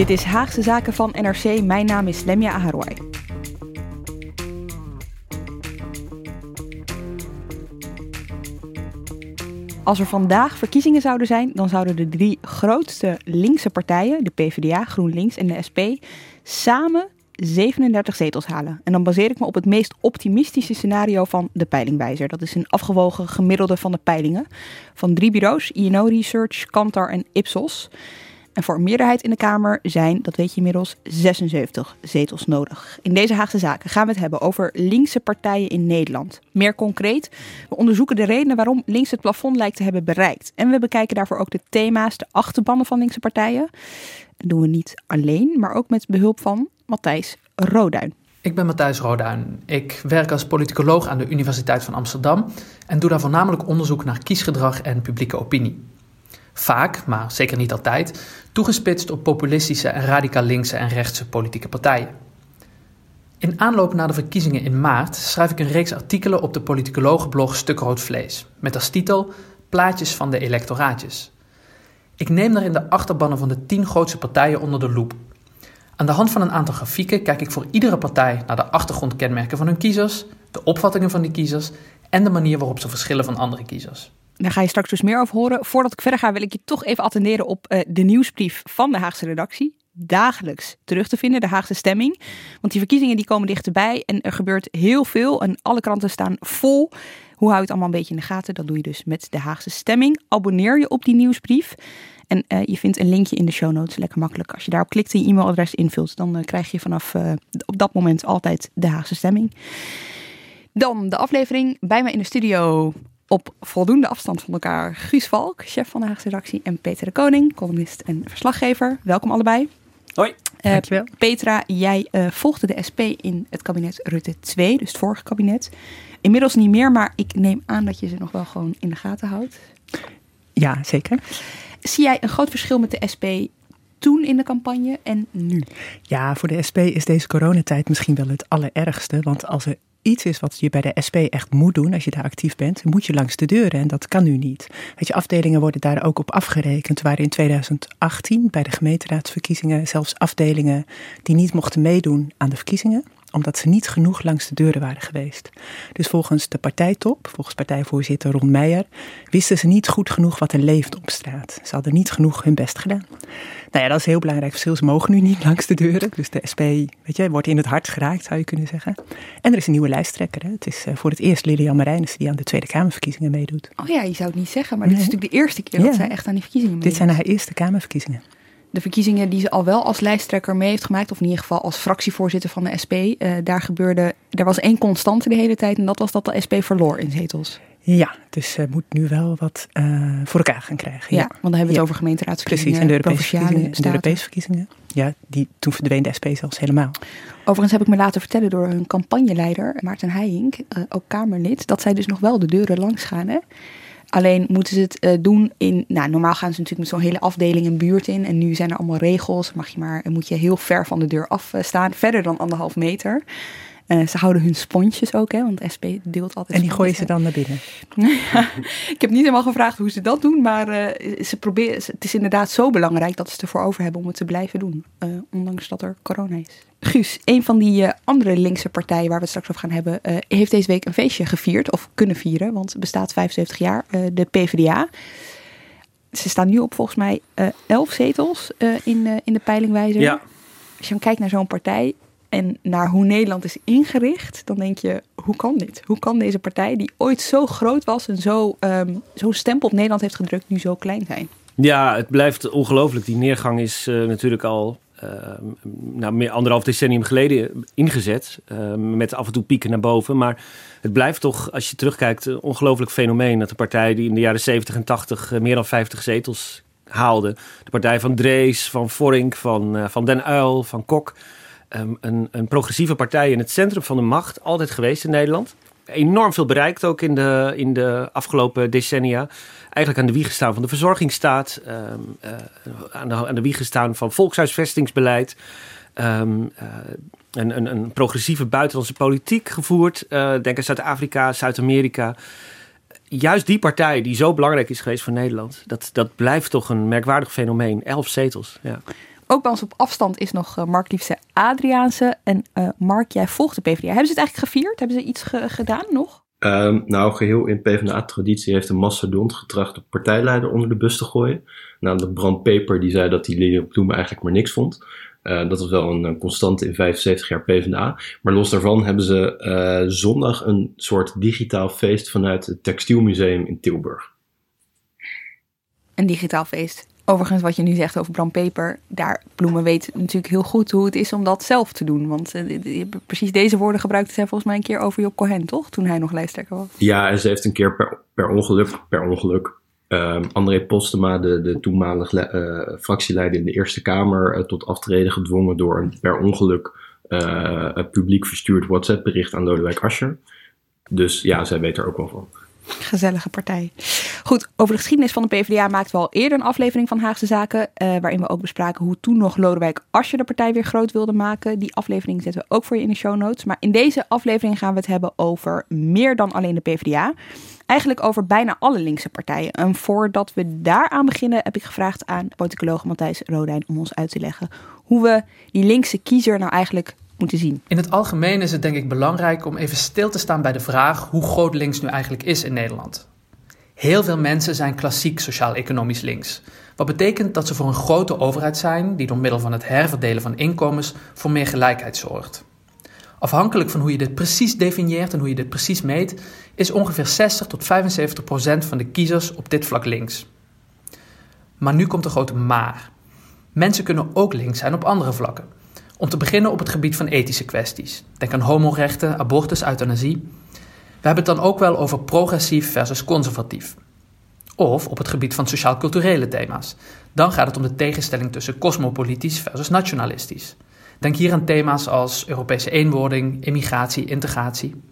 Dit is Haagse Zaken van NRC. Mijn naam is Lemja Aharwai. Als er vandaag verkiezingen zouden zijn, dan zouden de drie grootste linkse partijen, de PvdA, GroenLinks en de SP, samen 37 zetels halen. En dan baseer ik me op het meest optimistische scenario van de peilingwijzer. Dat is een afgewogen gemiddelde van de peilingen van drie bureaus, INO Research, Kantar en Ipsos. En voor een meerderheid in de Kamer zijn, dat weet je inmiddels, 76 zetels nodig. In deze Haagse Zaken gaan we het hebben over linkse partijen in Nederland. Meer concreet, we onderzoeken de redenen waarom links het plafond lijkt te hebben bereikt. En we bekijken daarvoor ook de thema's, de achterbannen van linkse partijen. Dat doen we niet alleen, maar ook met behulp van Matthijs Roduin. Ik ben Matthijs Roduin. Ik werk als politicoloog aan de Universiteit van Amsterdam en doe daar voornamelijk onderzoek naar kiesgedrag en publieke opinie. Vaak, maar zeker niet altijd, toegespitst op populistische en radicaal linkse en rechtse politieke partijen. In aanloop naar de verkiezingen in maart schrijf ik een reeks artikelen op de politicologenblog Stuk Rood Vlees, met als titel Plaatjes van de electoraatjes. Ik neem daarin de achterbannen van de tien grootste partijen onder de loep. Aan de hand van een aantal grafieken kijk ik voor iedere partij naar de achtergrondkenmerken van hun kiezers, de opvattingen van die kiezers en de manier waarop ze verschillen van andere kiezers. Daar ga je straks dus meer over horen. Voordat ik verder ga, wil ik je toch even attenderen op uh, de nieuwsbrief van de Haagse redactie. Dagelijks terug te vinden, de Haagse stemming. Want die verkiezingen die komen dichterbij en er gebeurt heel veel. En alle kranten staan vol. Hoe hou je het allemaal een beetje in de gaten? Dat doe je dus met de Haagse stemming. Abonneer je op die nieuwsbrief. En uh, je vindt een linkje in de show notes, lekker makkelijk. Als je daarop klikt en je e-mailadres invult, dan uh, krijg je vanaf op dat moment altijd de Haagse stemming. Dan de aflevering bij mij in de studio op voldoende afstand van elkaar Guus Valk, chef van de Haagse redactie, en Peter de Koning, columnist en verslaggever. Welkom allebei. Hoi. Uh, Petra, jij uh, volgde de SP in het kabinet Rutte 2, dus het vorige kabinet. Inmiddels niet meer, maar ik neem aan dat je ze nog wel gewoon in de gaten houdt. Ja, zeker. Zie jij een groot verschil met de SP toen in de campagne en nu? Ja, voor de SP is deze coronatijd misschien wel het allerergste. Want als er iets is wat je bij de SP echt moet doen als je daar actief bent, moet je langs de deuren en dat kan nu niet. Weet je, afdelingen worden daar ook op afgerekend. Waren in 2018 bij de gemeenteraadsverkiezingen zelfs afdelingen die niet mochten meedoen aan de verkiezingen omdat ze niet genoeg langs de deuren waren geweest. Dus volgens de partijtop, volgens partijvoorzitter Ron Meijer, wisten ze niet goed genoeg wat er leeft op straat. Ze hadden niet genoeg hun best gedaan. Nou ja, dat is een heel belangrijk verschil. Ze mogen nu niet langs de deuren. Dus de SP weet je, wordt in het hart geraakt, zou je kunnen zeggen. En er is een nieuwe lijsttrekker. Hè. Het is uh, voor het eerst Lilian Marijnissen die aan de Tweede Kamerverkiezingen meedoet. Oh ja, je zou het niet zeggen, maar nee. dit is natuurlijk de eerste keer dat ja. zij echt aan die verkiezingen meedoet. Dit zijn haar eerste Kamerverkiezingen de verkiezingen die ze al wel als lijsttrekker mee heeft gemaakt, of in ieder geval als fractievoorzitter van de SP, uh, daar gebeurde, er was één constante de hele tijd en dat was dat de SP verloor in zetels. Ja, dus ze moet nu wel wat uh, voor elkaar gaan krijgen. Ja, ja want dan hebben we het ja. over gemeenteraadsverkiezingen, Precies, en de Europese verkiezingen, en de Europese verkiezingen. Ja, die, toen verdween de SP zelfs helemaal. Overigens heb ik me laten vertellen door hun campagneleider, Maarten Heijink, uh, ook Kamerlid, dat zij dus nog wel de deuren langs gaan. Hè? Alleen moeten ze het uh, doen in. Nou, normaal gaan ze natuurlijk met zo'n hele afdeling een buurt in. En nu zijn er allemaal regels. Mag je maar, moet je heel ver van de deur af staan. Verder dan anderhalf meter. Uh, ze houden hun sponsjes ook, hè, want SP deelt altijd. En die gooien ze dan naar binnen? ja, ik heb niet helemaal gevraagd hoe ze dat doen, maar uh, ze proberen, het is inderdaad zo belangrijk dat ze het ervoor over hebben om het te blijven doen, uh, ondanks dat er corona is. Guus, een van die andere linkse partijen waar we het straks over gaan hebben, heeft deze week een feestje gevierd, of kunnen vieren, want het bestaat 75 jaar, de PvdA. Ze staan nu op volgens mij elf zetels in, in de peilingwijzer. Ja. Als je dan kijkt naar zo'n partij, en naar hoe Nederland is ingericht, dan denk je, hoe kan dit? Hoe kan deze partij, die ooit zo groot was en zo, um, zo'n stempel op Nederland heeft gedrukt, nu zo klein zijn? Ja, het blijft ongelooflijk. Die neergang is uh, natuurlijk al nou, meer anderhalf decennium geleden ingezet. met af en toe pieken naar boven. Maar het blijft toch, als je terugkijkt, een ongelooflijk fenomeen. Dat de partij die in de jaren 70 en 80 meer dan 50 zetels haalde. De partij van Drees, van Vorink, van, van Den Uil, van Kok. Een, een progressieve partij in het centrum van de macht, altijd geweest in Nederland enorm veel bereikt ook in de, in de afgelopen decennia. Eigenlijk aan de wieg gestaan van de verzorgingsstaat, um, aan, de, aan de wieg gestaan van volkshuisvestingsbeleid. Um, een, een, een, progressieve buitenlandse politiek gevoerd. Uh, denk aan Zuid-Afrika, Zuid-Amerika. Juist die partij die zo belangrijk is geweest voor Nederland, dat, dat blijft toch een merkwaardig fenomeen. Elf zetels. Ja. Ook bij ons op afstand is nog uh, Mark Liefse Adriaanse. En uh, Mark, jij volgt de PvdA. Hebben ze het eigenlijk gevierd? Hebben ze iets gedaan nog? Um, nou, geheel in PvdA-traditie heeft een mastodont getracht de partijleider onder de bus te gooien. Namelijk Brand Peper, die zei dat die Lilian Ploemen eigenlijk maar niks vond. Uh, dat was wel een, een, constante in 75 jaar PvdA. Maar los daarvan hebben ze zondag een soort digitaal feest vanuit het Textielmuseum in Tilburg. Een digitaal feest? Overigens, wat je nu zegt over Bram Peper, daar Bloemen weet natuurlijk heel goed hoe het is om dat zelf te doen. Want uh, precies deze woorden gebruikte zij volgens mij een keer over Job Cohen, toch? Toen hij nog lijsttrekker was. Ja, en ze heeft een keer per, per ongeluk, per ongeluk, um, André Postema, de, de toenmalig uh, fractieleider in de Eerste Kamer, uh, tot aftreden gedwongen door een per ongeluk publiek verstuurd WhatsApp-bericht aan Lodewijk Asscher. Dus ja, zij weet er ook wel van. Gezellige partij. Goed, over de geschiedenis van de PvdA maakten we al eerder een aflevering van Haagse Zaken. Uh, waarin we ook bespraken hoe toen nog Lodewijk Asscher de partij weer groot wilde maken. Die aflevering zetten we ook voor je in de show notes. Maar in deze aflevering gaan we het hebben over meer dan alleen de PvdA. Eigenlijk over bijna alle linkse partijen. En voordat we daaraan beginnen heb ik gevraagd aan politicoloog Matthijs Rodijn om ons uit te leggen hoe we die linkse kiezer nou eigenlijk zien. In het algemeen is het denk ik belangrijk om even stil te staan bij de vraag hoe groot links nu eigenlijk is in Nederland. Heel veel mensen zijn klassiek sociaal-economisch links. Wat betekent dat ze voor een grote overheid zijn die door middel van het herverdelen van inkomens voor meer gelijkheid zorgt. Afhankelijk van hoe je dit precies definieert en hoe je dit precies meet, is ongeveer 60 tot 75 procent van de kiezers op dit vlak links. Maar nu komt de grote maar. Mensen kunnen ook links zijn op andere vlakken. Om te beginnen op het gebied van ethische kwesties. Denk aan homorechten, abortus, euthanasie. We hebben het dan ook wel over progressief versus conservatief. Of op het gebied van sociaal-culturele thema's. Dan gaat het om de tegenstelling tussen cosmopolitisch versus nationalistisch. Denk hier aan thema's als Europese eenwording, immigratie, integratie.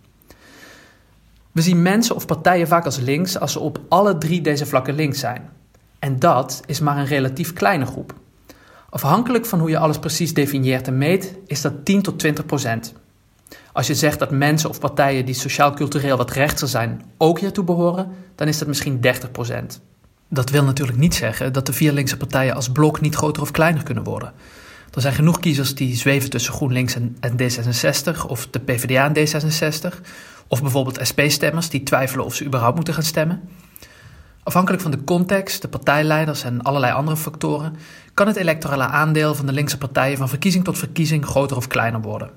We zien mensen of partijen vaak als links als ze op alle drie deze vlakken links zijn. En dat is maar een relatief kleine groep. Afhankelijk van hoe je alles precies definieert en meet, is dat 10 tot 20 procent. Als je zegt dat mensen of partijen die sociaal-cultureel wat rechtser zijn ook hiertoe behoren, dan is dat misschien 30 procent. Dat wil natuurlijk niet zeggen dat de vier linkse partijen als blok niet groter of kleiner kunnen worden. Er zijn genoeg kiezers die zweven tussen GroenLinks en D66 of de PvdA en D66. Of bijvoorbeeld SP-stemmers die twijfelen of ze überhaupt moeten gaan stemmen. Afhankelijk van de context, de partijleiders en allerlei andere factoren kan het electorale aandeel van de linkse partijen van verkiezing tot verkiezing groter of kleiner worden.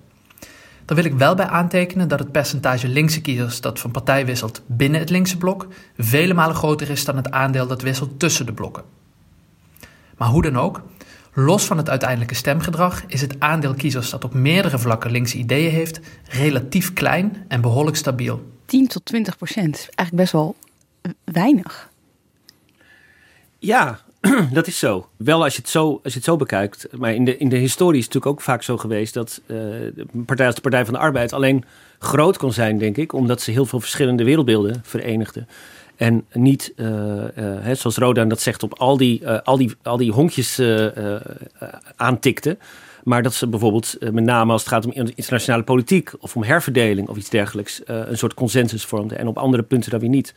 Daar wil ik wel bij aantekenen dat het percentage linkse kiezers dat van partij wisselt binnen het linkse blok vele malen groter is dan het aandeel dat wisselt tussen de blokken. Maar hoe dan ook, los van het uiteindelijke stemgedrag is het aandeel kiezers dat op meerdere vlakken linkse ideeën heeft relatief klein en behoorlijk stabiel. 10 tot 20 procent, eigenlijk best wel weinig. Ja, dat is zo. Wel als je het zo, als je het zo bekijkt. Maar in de, in de historie is het natuurlijk ook vaak zo geweest dat uh, de partij als de Partij van de Arbeid alleen groot kon zijn, denk ik, omdat ze heel veel verschillende wereldbeelden verenigden. En niet, uh, uh, zoals Rodan dat zegt, op al die, al die, al die honkjes aantikte. Maar dat ze bijvoorbeeld, met name als het gaat om internationale politiek of om herverdeling of iets dergelijks, een soort consensus vormden. En op andere punten dan weer niet.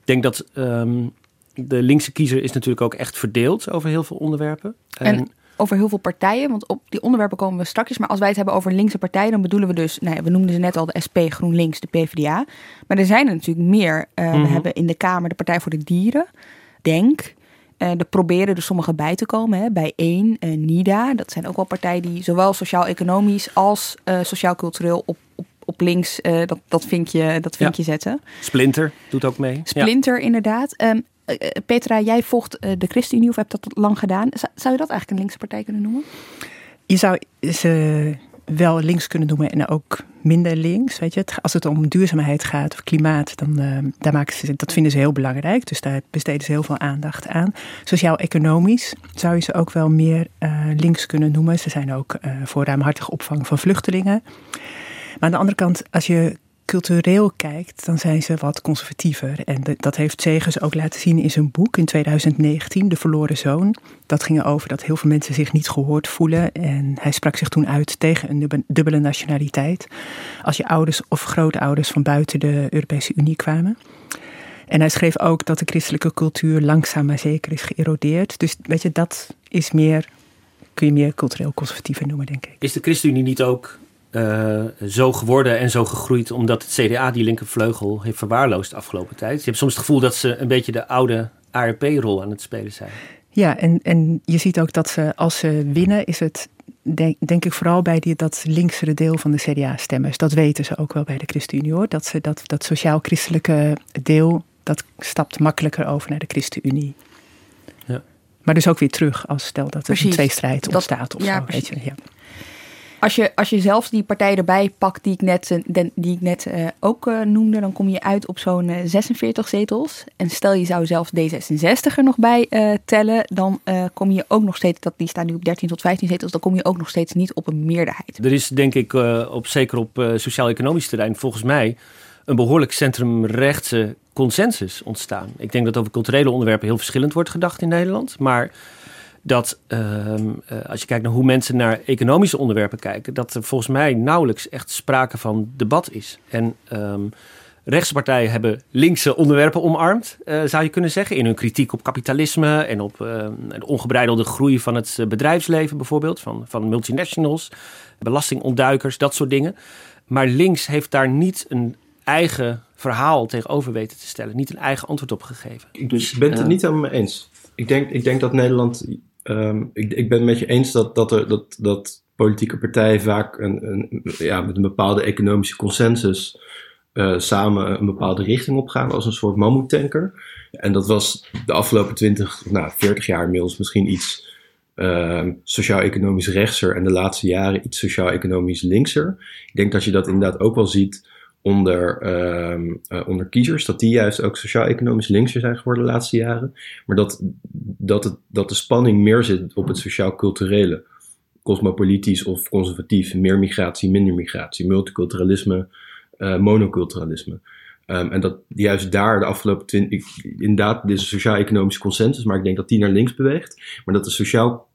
Ik denk dat um, de linkse kiezer is natuurlijk ook echt verdeeld over heel veel onderwerpen. En, over heel veel partijen, want op die onderwerpen komen we straks. Maar als wij het hebben over linkse partijen, dan bedoelen we dus, nou ja, we noemden ze net al de SP, GroenLinks, de PvdA. Maar er zijn er natuurlijk meer. Uh, We Mhm. hebben in de Kamer de Partij voor de Dieren, Denk. Uh, er proberen er sommigen bij te komen, hè, bij één, uh, NIDA. Dat zijn ook wel partijen die zowel sociaal-economisch als sociaal-cultureel op, op, op links uh, dat, dat vinkje, dat vinkje Ja. zetten. Splinter doet ook mee. Ja. Splinter, inderdaad. Um, uh, Petra, jij volgt uh, de ChristenUnie of hebt dat lang gedaan. Zou je dat eigenlijk een linkse partij kunnen noemen? Je zou ze wel links kunnen noemen en ook minder links. Weet je, als het om duurzaamheid gaat of klimaat, dan uh, daar maken ze, dat vinden ze heel belangrijk. Dus daar besteden ze heel veel aandacht aan. Sociaal-economisch zou je ze ook wel meer links kunnen noemen. Ze zijn ook uh, voor ruimhartige opvang van vluchtelingen. Maar aan de andere kant, als je cultureel kijkt, dan zijn ze wat conservatiever. En dat heeft Segers ook laten zien in zijn boek in 2019, De Verloren Zoon. Dat ging erover dat heel veel mensen zich niet gehoord voelen. En hij sprak zich toen uit tegen een dubbele nationaliteit. Als je ouders of grootouders van buiten de Europese Unie kwamen. En hij schreef ook dat de christelijke cultuur langzaam maar zeker is geërodeerd. Dus weet je, dat is meer, kun je meer cultureel conservatiever noemen, denk ik. Is de ChristenUnie niet ook uh, zo geworden en zo gegroeid omdat het CDA die linkervleugel heeft verwaarloosd de afgelopen tijd. Je hebt soms het gevoel dat ze een beetje de oude ARP-rol aan het spelen zijn. Ja, en, en je ziet ook dat ze als ze winnen, is het denk, denk ik vooral bij die, dat linksere deel van de CDA-stemmers. Dat weten ze ook wel bij de ChristenUnie hoor. Dat, ze, dat, dat sociaal-christelijke deel, dat stapt makkelijker over naar de ChristenUnie. Ja. Maar dus ook weer terug als stel dat er een tweestrijd ontstaat of ja, zo. Weet je, ja. Als je, als je zelfs die partij erbij pakt die ik net, eh, die ik net uh, ook uh, noemde, dan kom je uit op zo'n uh, 46 zetels. En stel je zou zelfs D66 er nog bij tellen, dan kom je ook nog steeds, dat, die staan nu op 13 tot 15 zetels, dan kom je ook nog steeds niet op een meerderheid. Er is denk ik, op, zeker op sociaal-economisch terrein, volgens mij een behoorlijk centrumrechtse consensus ontstaan. Ik denk dat over culturele onderwerpen heel verschillend wordt gedacht in Nederland, maar dat ehm, eh, als je kijkt naar hoe mensen naar economische onderwerpen kijken, dat er volgens mij nauwelijks echt sprake van debat is. En um, rechtse partijen hebben linkse onderwerpen omarmd, uh, zou je kunnen zeggen, in hun kritiek op kapitalisme en op uh, de ongebreidelde groei van het bedrijfsleven bijvoorbeeld, van, van multinationals, belastingontduikers, dat soort dingen. Maar links heeft daar niet een eigen verhaal tegenover weten te stellen, niet een eigen antwoord op gegeven. Dus, ik ben het er niet helemaal mee eens. Ik denk, ik denk dat Nederland Um, ik, ik ben het met je eens dat, dat, dat, dat politieke partijen vaak een, een, ja, met een bepaalde economische consensus uh, samen een bepaalde richting opgaan als een soort mammoetanker. En dat was de afgelopen 20, nou 40 jaar inmiddels misschien iets uh, sociaal-economisch rechtser en de laatste jaren iets sociaal-economisch linkser. Ik denk dat je dat inderdaad ook wel ziet onder, uh, onder kiezers, dat die juist ook sociaal-economisch linkser zijn geworden de laatste jaren. Maar dat, dat, het, dat de spanning meer zit op het sociaal-culturele, cosmopolitisch of conservatief, meer migratie, minder migratie, multiculturalisme, uh, monoculturalisme. Um, en dat juist daar de afgelopen twintig, inderdaad, dit is sociaal-economische consensus, maar ik denk dat die naar links beweegt. Maar dat de sociaal,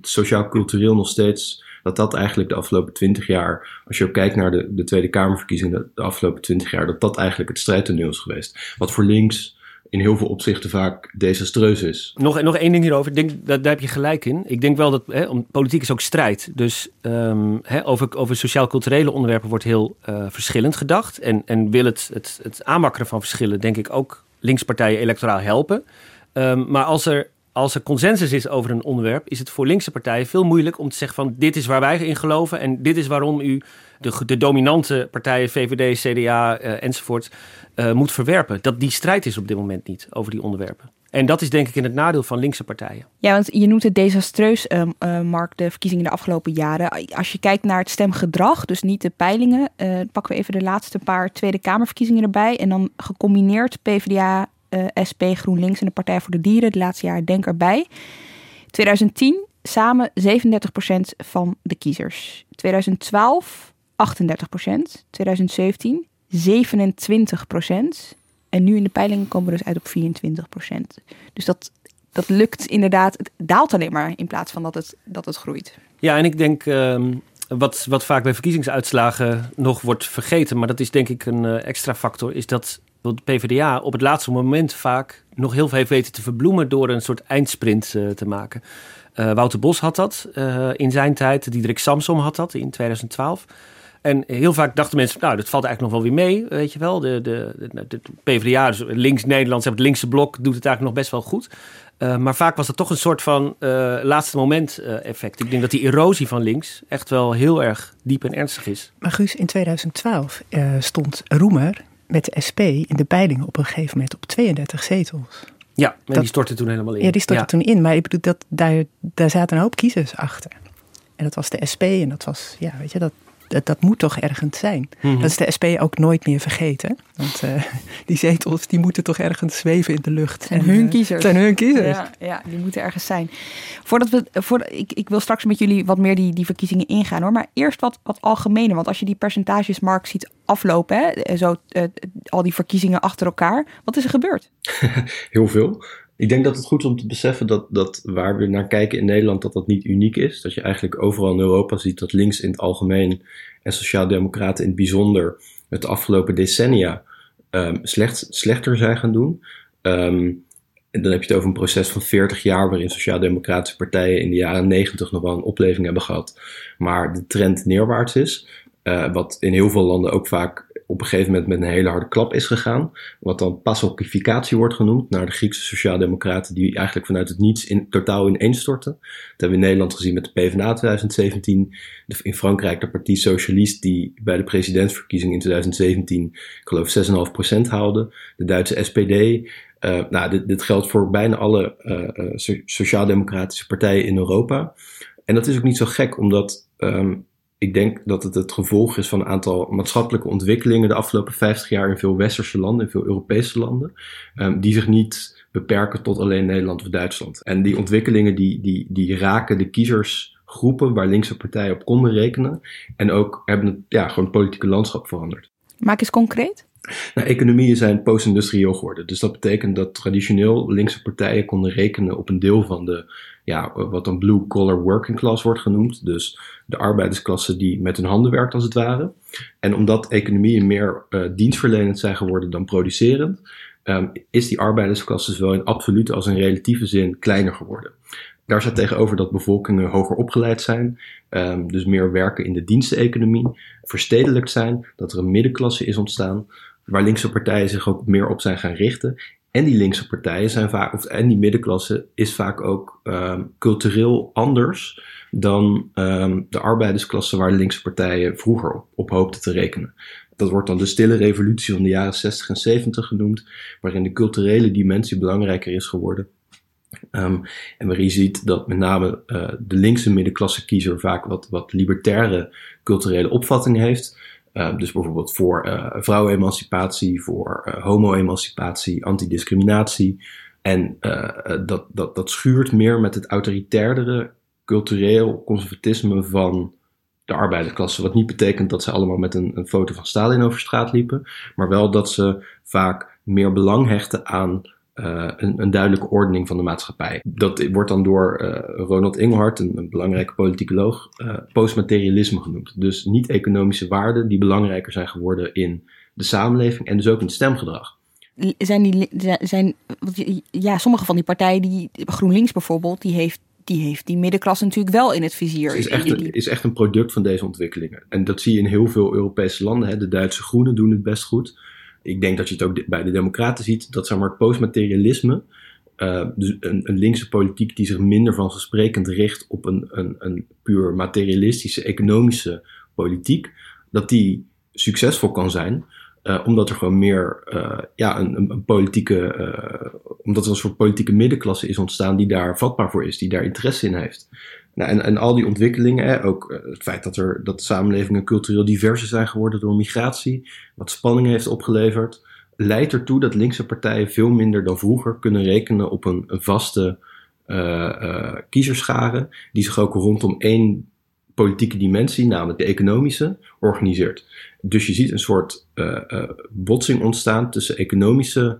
sociaal-cultureel nog steeds dat dat eigenlijk de afgelopen twintig jaar, als je ook kijkt naar de, de Tweede Kamerverkiezingen de, afgelopen twintig jaar, dat dat eigenlijk het strijdtoneel is geweest. Wat voor links in heel veel opzichten vaak desastreus is. Nog, nog één ding hierover. Ik denk, dat, daar heb je gelijk in. Ik denk wel dat hè, om, politiek is ook strijd. Dus um, hè, over, over sociaal-culturele onderwerpen wordt heel uh, verschillend gedacht. En, en wil het, het, het aanwakkeren van verschillen, denk ik, ook linkspartijen electoraal helpen. Um, maar als er als er consensus is over een onderwerp, is het voor linkse partijen veel moeilijk om te zeggen van dit is waar wij in geloven en dit is waarom u de, de dominante partijen, VVD, CDA uh, enzovoort, uh, moet verwerpen. Dat die strijd is op dit moment niet over die onderwerpen. En dat is denk ik in het nadeel van linkse partijen. Ja, want je noemt het desastreus, uh, Mark, de verkiezingen de afgelopen jaren. Als je kijkt naar het stemgedrag, dus niet de peilingen, pakken we even de laatste paar Tweede Kamerverkiezingen erbij. En dan gecombineerd PvdA, eh, SP, GroenLinks en de Partij voor de Dieren. De laatste jaar denk erbij. 2010 samen 37% van de kiezers. 2012 38%. 2017 27%. En nu in de peilingen komen we dus uit op 24%. Dus dat, dat lukt inderdaad. Het daalt alleen maar in plaats van dat het, dat het groeit. Ja, en ik denk uh, wat, wat vaak bij verkiezingsuitslagen nog wordt vergeten, maar dat is denk ik een uh, extra factor, is dat de PvdA op het laatste moment vaak nog heel veel heeft weten te verbloemen door een soort eindsprint uh, te maken. Uh, Wouter Bos had dat uh, in zijn tijd, Diederik Samsom had dat in 2012. En heel vaak dachten mensen, nou, dat valt eigenlijk nog wel weer mee, weet je wel. De, de, de PvdA, dus links-Nederlands, het linkse blok, doet het eigenlijk nog best wel goed. Maar vaak was dat toch een soort van laatste moment effect. Ik denk dat die erosie van links echt wel heel erg diep en ernstig is. Maar Guus, in 2012 stond Roemer met de SP in de peilingen op een gegeven moment op 32 zetels. Ja, en die stortte toen helemaal in. Ja, die stortte toen in. Maar ik bedoel, dat, daar, daar zaten een hoop kiezers achter. En dat was de SP en dat was, ja, weet je, dat, dat, dat moet toch ergens zijn. Mhm. Dat is de SP ook nooit meer vergeten. Want eh, die zetels die moeten toch ergens zweven in de lucht. zijn En, hun eh, kiezers. zijn hun kiezers. Ja, ja, die moeten ergens zijn. Voordat we, voor, ik, ik wil straks met jullie wat meer die, die verkiezingen ingaan hoor. Maar eerst wat, wat algemene. Want als je die percentages, Mark, ziet aflopen, hè, zo, eh, al die verkiezingen achter elkaar. Wat is er gebeurd? Heel veel. Ik denk dat het goed is om te beseffen dat, dat waar we naar kijken in Nederland, dat dat niet uniek is. Dat je eigenlijk overal in Europa ziet dat links in het algemeen en sociaaldemocraten in het bijzonder het afgelopen decennia ehm, slecht, slechter zijn gaan doen. Ehm, en dan heb je het over een proces van 40 jaar waarin sociaaldemocratische partijen in de jaren 90 nog wel een opleving hebben gehad. Maar de trend neerwaarts is. eh, wat in heel veel landen ook vaak op een gegeven moment met een hele harde klap is gegaan. Wat dan pacificatie wordt genoemd naar de Griekse sociaaldemocraten die eigenlijk vanuit het niets in, totaal ineenstorten. Dat hebben we in Nederland gezien met de PvdA 2017. De- in Frankrijk de Partie Socialist die bij de presidentsverkiezing in 2017 ik geloof 6,5% haalde. De Duitse SPD. Eh, nou, dit, dit geldt voor bijna alle eh, eh, so- sociaal-democratische partijen in Europa. En dat is ook niet zo gek, omdat ehm, ik denk dat het het gevolg is van een aantal maatschappelijke ontwikkelingen de afgelopen 50 jaar in veel westerse landen, in veel Europese landen, ehm, die zich niet beperken tot alleen Nederland of Duitsland. En die ontwikkelingen die, die, die raken de kiezersgroepen waar linkse partijen op konden rekenen en ook hebben het ja, gewoon het politieke landschap veranderd. Maak eens concreet. Nou, economieën zijn post-industrieel geworden. Dus dat betekent dat traditioneel linkse partijen konden rekenen op een deel van de, ja, wat dan blue-collar working class wordt genoemd. Dus de arbeidersklasse die met hun handen werkt als het ware. En omdat economieën meer eh, dienstverlenend zijn geworden dan producerend, ehm, is die arbeidersklasse zowel in absolute als in relatieve zin kleiner geworden. Daar staat tegenover dat bevolkingen hoger opgeleid zijn, ehm, dus meer werken in de diensteconomie, verstedelijkt zijn, dat er een middenklasse is ontstaan, waar linkse partijen zich ook meer op zijn gaan richten. En die linkse partijen zijn vaak, of, en die middenklasse is vaak ook ehm, cultureel anders dan ehm, de arbeidersklasse waar de linkse partijen vroeger op, op hoopten te rekenen. Dat wordt dan de stille revolutie van de jaren 60 en 70 genoemd, waarin de culturele dimensie belangrijker is geworden. Ehm, en waarin je ziet dat met name eh, de linkse middenklasse kiezer vaak wat, wat libertaire culturele opvattingen heeft. Ehm, dus bijvoorbeeld voor eh vrouwenemancipatie, voor eh, homo-emancipatie, antidiscriminatie. En eh, dat, dat, dat schuurt meer met het autoritairdere cultureel conservatisme van de arbeidersklasse. Wat niet betekent dat ze allemaal met een, een foto van Stalin over straat liepen, maar wel dat ze vaak meer belang hechten aan eh, een, een duidelijke ordening van de maatschappij. Dat wordt dan door eh, Ronald Inghart, een, een belangrijke politicoloog, eh, postmaterialisme genoemd. Dus niet-economische waarden die belangrijker zijn geworden in de samenleving en dus ook in het stemgedrag. Zijn die, zijn, ja, sommige van die partijen, die, GroenLinks bijvoorbeeld, die heeft, die heeft die middenklasse natuurlijk wel in het vizier. Het is echt, een, is echt een product van deze ontwikkelingen. En dat zie je in heel veel Europese landen. Hè. De Duitse Groenen doen het best goed. Ik denk dat je het ook bij de Democraten ziet. Dat zeg maar, postmaterialisme, eh, dus een, een linkse politiek die zich minder vanzelfsprekend richt op een, een, een puur materialistische, economische politiek, dat die succesvol kan zijn. eh, omdat er gewoon meer eh, ja, een, een, politieke, omdat er een soort politieke middenklasse is ontstaan die daar vatbaar voor is, die daar interesse in heeft. Nou, en, al die ontwikkelingen, ook eh, het feit dat, er, dat samenlevingen cultureel diverser zijn geworden door migratie, wat spanning heeft opgeleverd, leidt ertoe dat linkse partijen veel minder dan vroeger kunnen rekenen op een, vaste eh, eh, kiezerschare, die zich ook rondom één politieke dimensie, namelijk de economische, organiseert. Dus je ziet een soort botsing ontstaan tussen economische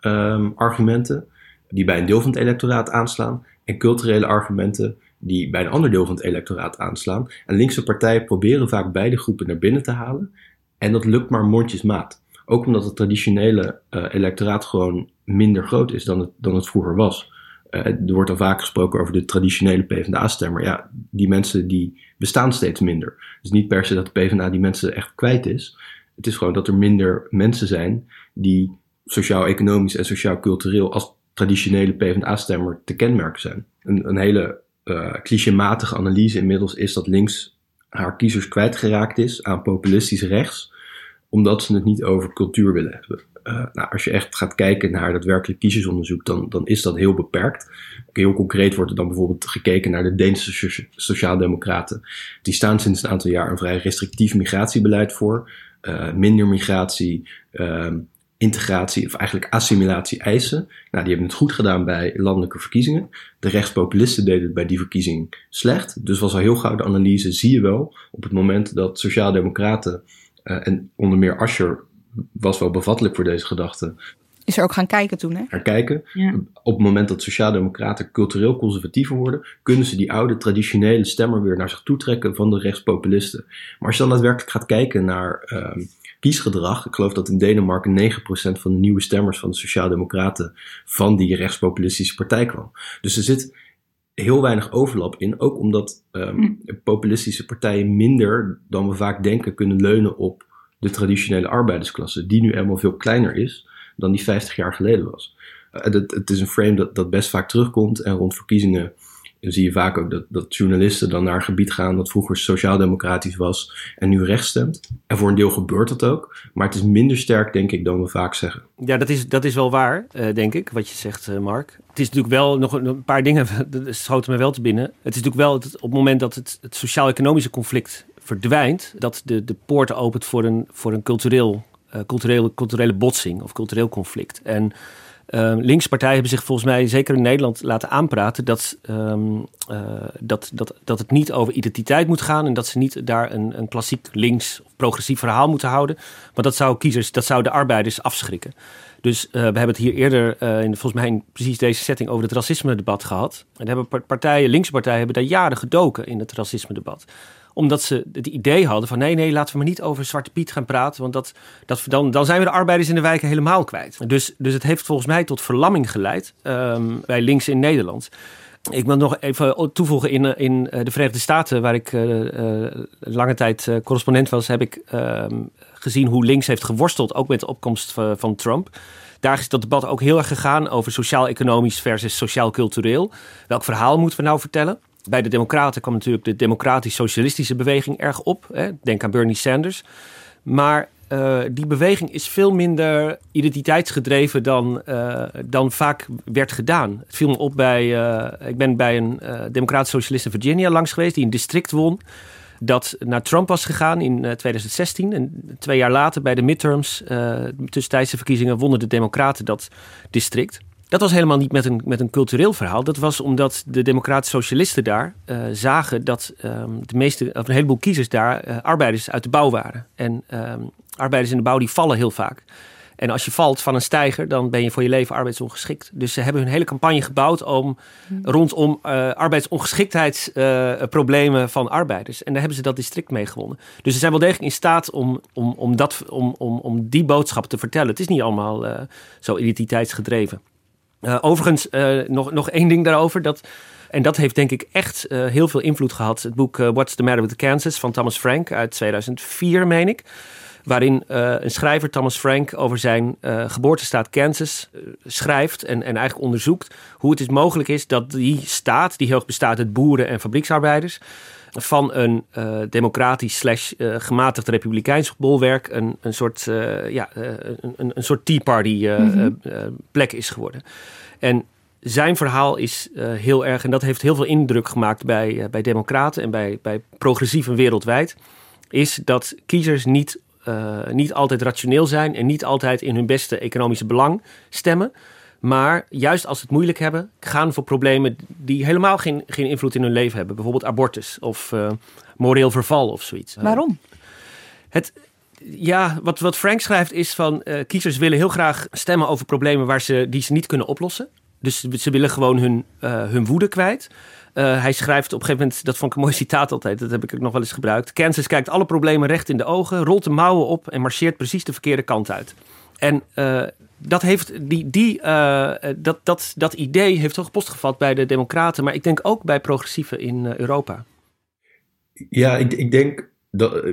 ehm, argumenten, die bij een deel van het electoraat aanslaan, en culturele argumenten die bij een ander deel van het electoraat aanslaan. En linkse partijen proberen vaak beide groepen naar binnen te halen. En dat lukt maar mondjesmaat. Ook omdat het traditionele eh, electoraat gewoon minder groot is dan het, dan het vroeger was. Eh, er wordt al vaak gesproken over de traditionele PvdA-stemmer. Ja, die mensen die bestaan steeds minder. Dus niet per se dat de PvdA die mensen echt kwijt is. Het is gewoon dat er minder mensen zijn die sociaal-economisch en sociaal-cultureel als traditionele PvdA-stemmer te kenmerken zijn. Een, een hele uh, clichématige analyse inmiddels is dat links haar kiezers kwijtgeraakt is aan populistisch rechts, omdat ze het niet over cultuur willen hebben. uh, nou, als je echt gaat kijken naar daadwerkelijk kiezersonderzoek, dan, dan is dat heel beperkt. Heel concreet wordt er dan bijvoorbeeld gekeken naar de Deense Sociaaldemocraten. Die staan sinds een aantal jaar een vrij restrictief migratiebeleid voor. Uh, minder migratie, uh, integratie of eigenlijk assimilatie eisen. Nou, die hebben het goed gedaan bij landelijke verkiezingen. De rechtspopulisten deden het bij die verkiezing slecht. Dus was al heel gauw de analyse, zie je wel, op het moment dat sociaaldemocraten uh, en onder meer Ascher was wel bevattelijk voor deze gedachte. Is er ook gaan kijken toen, hè? Gaan kijken. Ja. Op het moment dat sociaaldemocraten cultureel conservatiever worden, kunnen ze die oude traditionele stemmer weer naar zich toe trekken van de rechtspopulisten. Maar als je dan daadwerkelijk gaat kijken naar uh, kiesgedrag, ik geloof dat in Denemarken 9% van de nieuwe stemmers van de sociaaldemocraten van die rechtspopulistische partij kwam. Dus er zit heel weinig overlap in, ook omdat um, populistische partijen minder dan we vaak denken kunnen leunen op de traditionele arbeidersklasse, die nu helemaal veel kleiner is dan die 50 jaar geleden was. Uh, het, het, is een frame dat, dat best vaak terugkomt en rond verkiezingen zie je vaak ook dat, dat journalisten dan naar een gebied gaan dat vroeger sociaal-democratisch was en nu rechts stemt. En voor een deel gebeurt dat ook, maar het is minder sterk, denk ik, dan we vaak zeggen. Ja, dat is, dat is wel waar, uh, denk ik, wat je zegt, uh, Mark. Het is natuurlijk wel nog een, paar dingen, dat schoten me wel te binnen. Het is natuurlijk wel op het moment dat het, het sociaal-economische conflict verdwijnt, dat de, de poorten opent voor een, voor een cultureel, uh, culturele, culturele botsing of cultureel conflict. En uh, linkse partijen hebben zich volgens mij, zeker in Nederland, laten aanpraten dat, um, uh, dat, dat, dat het niet over identiteit moet gaan en dat ze niet daar een, een klassiek links of progressief verhaal moeten houden. Maar dat zou kiezers, dat zou de arbeiders afschrikken. Dus uh, we hebben het hier eerder uh, in volgens mij in precies deze setting over het racisme-debat gehad. En hebben partijen, linkse hebben daar jaren gedoken in het racisme-debat omdat ze het idee hadden van nee, nee, laten we maar niet over Zwarte Piet gaan praten. Want dat, dat, dan, dan zijn we de arbeiders in de wijken helemaal kwijt. Dus, dus het heeft volgens mij tot verlamming geleid um, bij links in Nederland. Ik wil nog even toevoegen, in, in de Verenigde Staten, waar ik uh, uh, lange tijd correspondent was, heb ik ehm, gezien hoe links heeft geworsteld, ook met de opkomst van, van Trump. Daar is dat debat ook heel erg gegaan over sociaal-economisch versus sociaal-cultureel. Welk verhaal moeten we nou vertellen? Bij de Democraten kwam natuurlijk de democratisch-socialistische beweging erg op. Hè? Denk aan Bernie Sanders. Maar uh, die beweging is veel minder identiteitsgedreven dan, uh, dan vaak werd gedaan. Het viel me op bij. Uh, ik ben bij een democratische socialist in Virginia langs geweest, die een district won. Dat naar Trump was gegaan in 2016. En twee jaar later, bij de midterms, tussentijdse verkiezingen, wonnen de Democraten dat district. Dat was helemaal niet met een, met een cultureel verhaal. Dat was omdat de democratische socialisten daar uh, zagen dat um, de meeste, of een heleboel kiezers daar uh, arbeiders uit de bouw waren. En um, arbeiders in de bouw die vallen heel vaak. En als je valt van een stijger, dan ben je voor je leven arbeidsongeschikt. Dus ze hebben hun hele campagne gebouwd om, rondom uh, arbeidsongeschiktheidsproblemen van arbeiders. En daar hebben ze dat district mee gewonnen. Dus ze zijn wel degelijk in staat om, om, om, dat, om, om, om die boodschap te vertellen. Het is niet allemaal zo identiteitsgedreven. Uh, overigens, uh, nog, nog één ding daarover. Dat, en dat heeft denk ik echt uh, heel veel invloed gehad. Het boek What's the Matter with Kansas van Thomas Frank uit 2004, meen ik. Waarin een schrijver, Thomas Frank, over zijn geboortestaat Kansas schrijft en, en eigenlijk onderzoekt hoe het is mogelijk is dat die staat, die heel bestaat uit boeren en fabrieksarbeiders, van een uh, democratisch slash uh, gematigd republikeins bolwerk een, een soort, uh, ja, een, een soort Tea Party mm -hmm. plek is geworden. En zijn verhaal is heel erg, en dat heeft heel veel indruk gemaakt bij, bij democraten en bij, bij progressieven wereldwijd, is dat kiezers niet, niet altijd rationeel zijn en niet altijd in hun beste economische belang stemmen. Maar juist als ze het moeilijk hebben, gaan voor problemen die helemaal geen, geen invloed in hun leven hebben. Bijvoorbeeld abortus of uh, moreel verval of zoiets. Waarom? Het, ja, wat, wat Frank schrijft is van uh, kiezers willen heel graag stemmen over problemen waar ze, die ze niet kunnen oplossen. Dus ze willen gewoon hun, uh, hun woede kwijt. hij schrijft op een gegeven moment, dat vond ik een mooi citaat altijd, dat heb ik ook nog wel eens gebruikt. Kansas kijkt alle problemen recht in de ogen, rolt de mouwen op en marcheert precies de verkeerde kant uit. En dat, heeft die, die, uh, dat, dat, dat idee heeft toch postgevat bij de Democraten, maar ik denk ook bij progressieven in uh, Europa. Ja, ik, ik denk dat.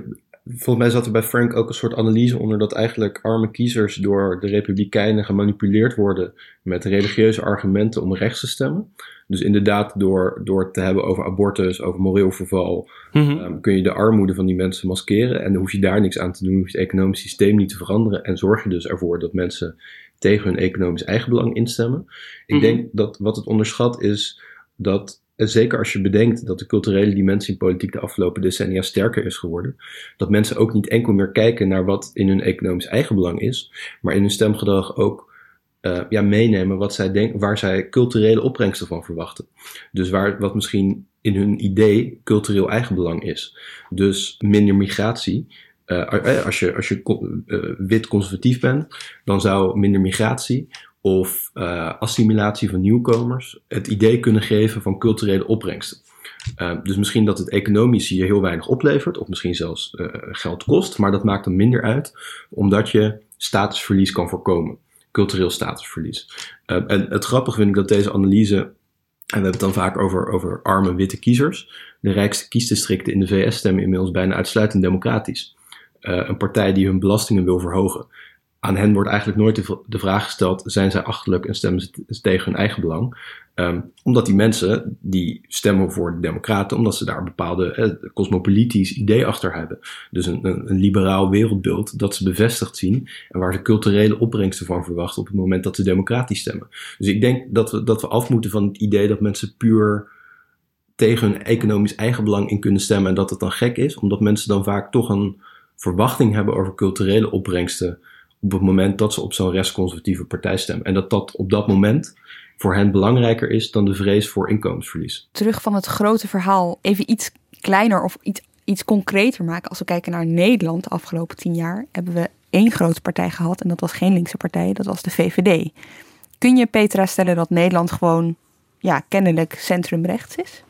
Volgens mij zat er bij Frank ook een soort analyse onder dat eigenlijk arme kiezers door de Republikeinen gemanipuleerd worden met religieuze argumenten om rechts te stemmen. Dus inderdaad, door, door het te hebben over abortus, over moreel verval, Mhm. ehm, kun je de armoede van die mensen maskeren. En dan hoef je daar niks aan te doen, hoef je het economisch systeem niet te veranderen. En zorg je dus ervoor dat mensen tegen hun economisch eigenbelang instemmen. Ik Mhm. denk dat wat het onderschat is dat, zeker als je bedenkt dat de culturele dimensie in politiek de afgelopen decennia sterker is geworden, dat mensen ook niet enkel meer kijken naar wat in hun economisch eigenbelang is, maar in hun stemgedrag ook eh, ja, meenemen wat zij denken, waar zij culturele opbrengsten van verwachten. Dus waar, wat misschien in hun idee cultureel eigenbelang is. Dus minder migratie. Eh, eh, als je, als je wit conservatief bent, dan zou minder migratie of eh, assimilatie van nieuwkomers het idee kunnen geven van culturele opbrengsten. Eh, dus misschien dat het economisch je heel weinig oplevert, of misschien zelfs eh, geld kost, maar dat maakt dan minder uit, omdat je statusverlies kan voorkomen. Cultureel statusverlies. En het grappige vind ik dat deze analyse, en we hebben het dan vaak over, over arme witte kiezers, de rijkste kiesdistricten in de VS stemmen inmiddels bijna uitsluitend democratisch. Een partij die hun belastingen wil verhogen. Aan hen wordt eigenlijk nooit de, vraag gesteld: zijn zij achterlijk en stemmen ze tegen hun eigen belang? Ehm, omdat die mensen die stemmen voor de Democraten, omdat ze daar een bepaalde eh, cosmopolitisch idee achter hebben. Dus een, een, liberaal wereldbeeld dat ze bevestigd zien en waar ze culturele opbrengsten van verwachten op het moment dat ze democratisch stemmen. Dus ik denk dat we, dat we af moeten van het idee dat mensen puur tegen hun economisch eigenbelang in kunnen stemmen en dat het dan gek is, omdat mensen dan vaak toch een verwachting hebben over culturele opbrengsten op het moment dat ze op zo'n rechtsconservatieve partij stemmen. En dat dat op dat moment voor hen belangrijker is dan de vrees voor inkomensverlies. Terug van het grote verhaal even iets kleiner of iets, iets concreter maken. Als we kijken naar Nederland de afgelopen tien jaar, hebben we één grote partij gehad. En dat was geen linkse partij, dat was de VVD. Kun je, Petra, stellen dat Nederland gewoon ja, kennelijk centrumrechts is?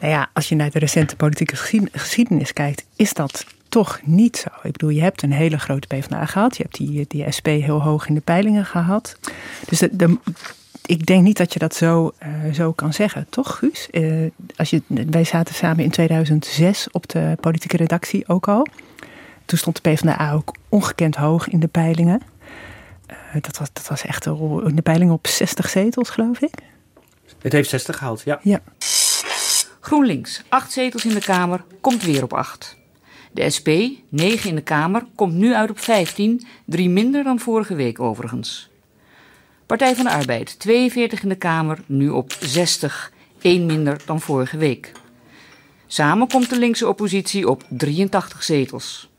Nou ja, als je naar de recente politieke geschied- geschiedenis kijkt, is dat toch niet zo. Ik bedoel, je hebt een hele grote PvdA gehad. Je hebt die, die SP heel hoog in de peilingen gehad. Dus de, de- ik denk niet dat je dat zo, eh, zo kan zeggen, toch Guus? Eh, als je, wij zaten samen in 2006 op de politieke redactie ook al. Toen stond de PvdA ook ongekend hoog in de peilingen. Eh, dat, was, dat was echt in de peilingen op 60 zetels, geloof ik. Het heeft 60 gehaald, ja. Ja. GroenLinks, 8 zetels in de Kamer, komt weer op 8. De SP, 9 in de Kamer, komt nu uit op 15, drie minder dan vorige week overigens. Partij van de Arbeid, 42 in de Kamer, nu op 60, één minder dan vorige week. Samen komt de linkse oppositie op 83 zetels.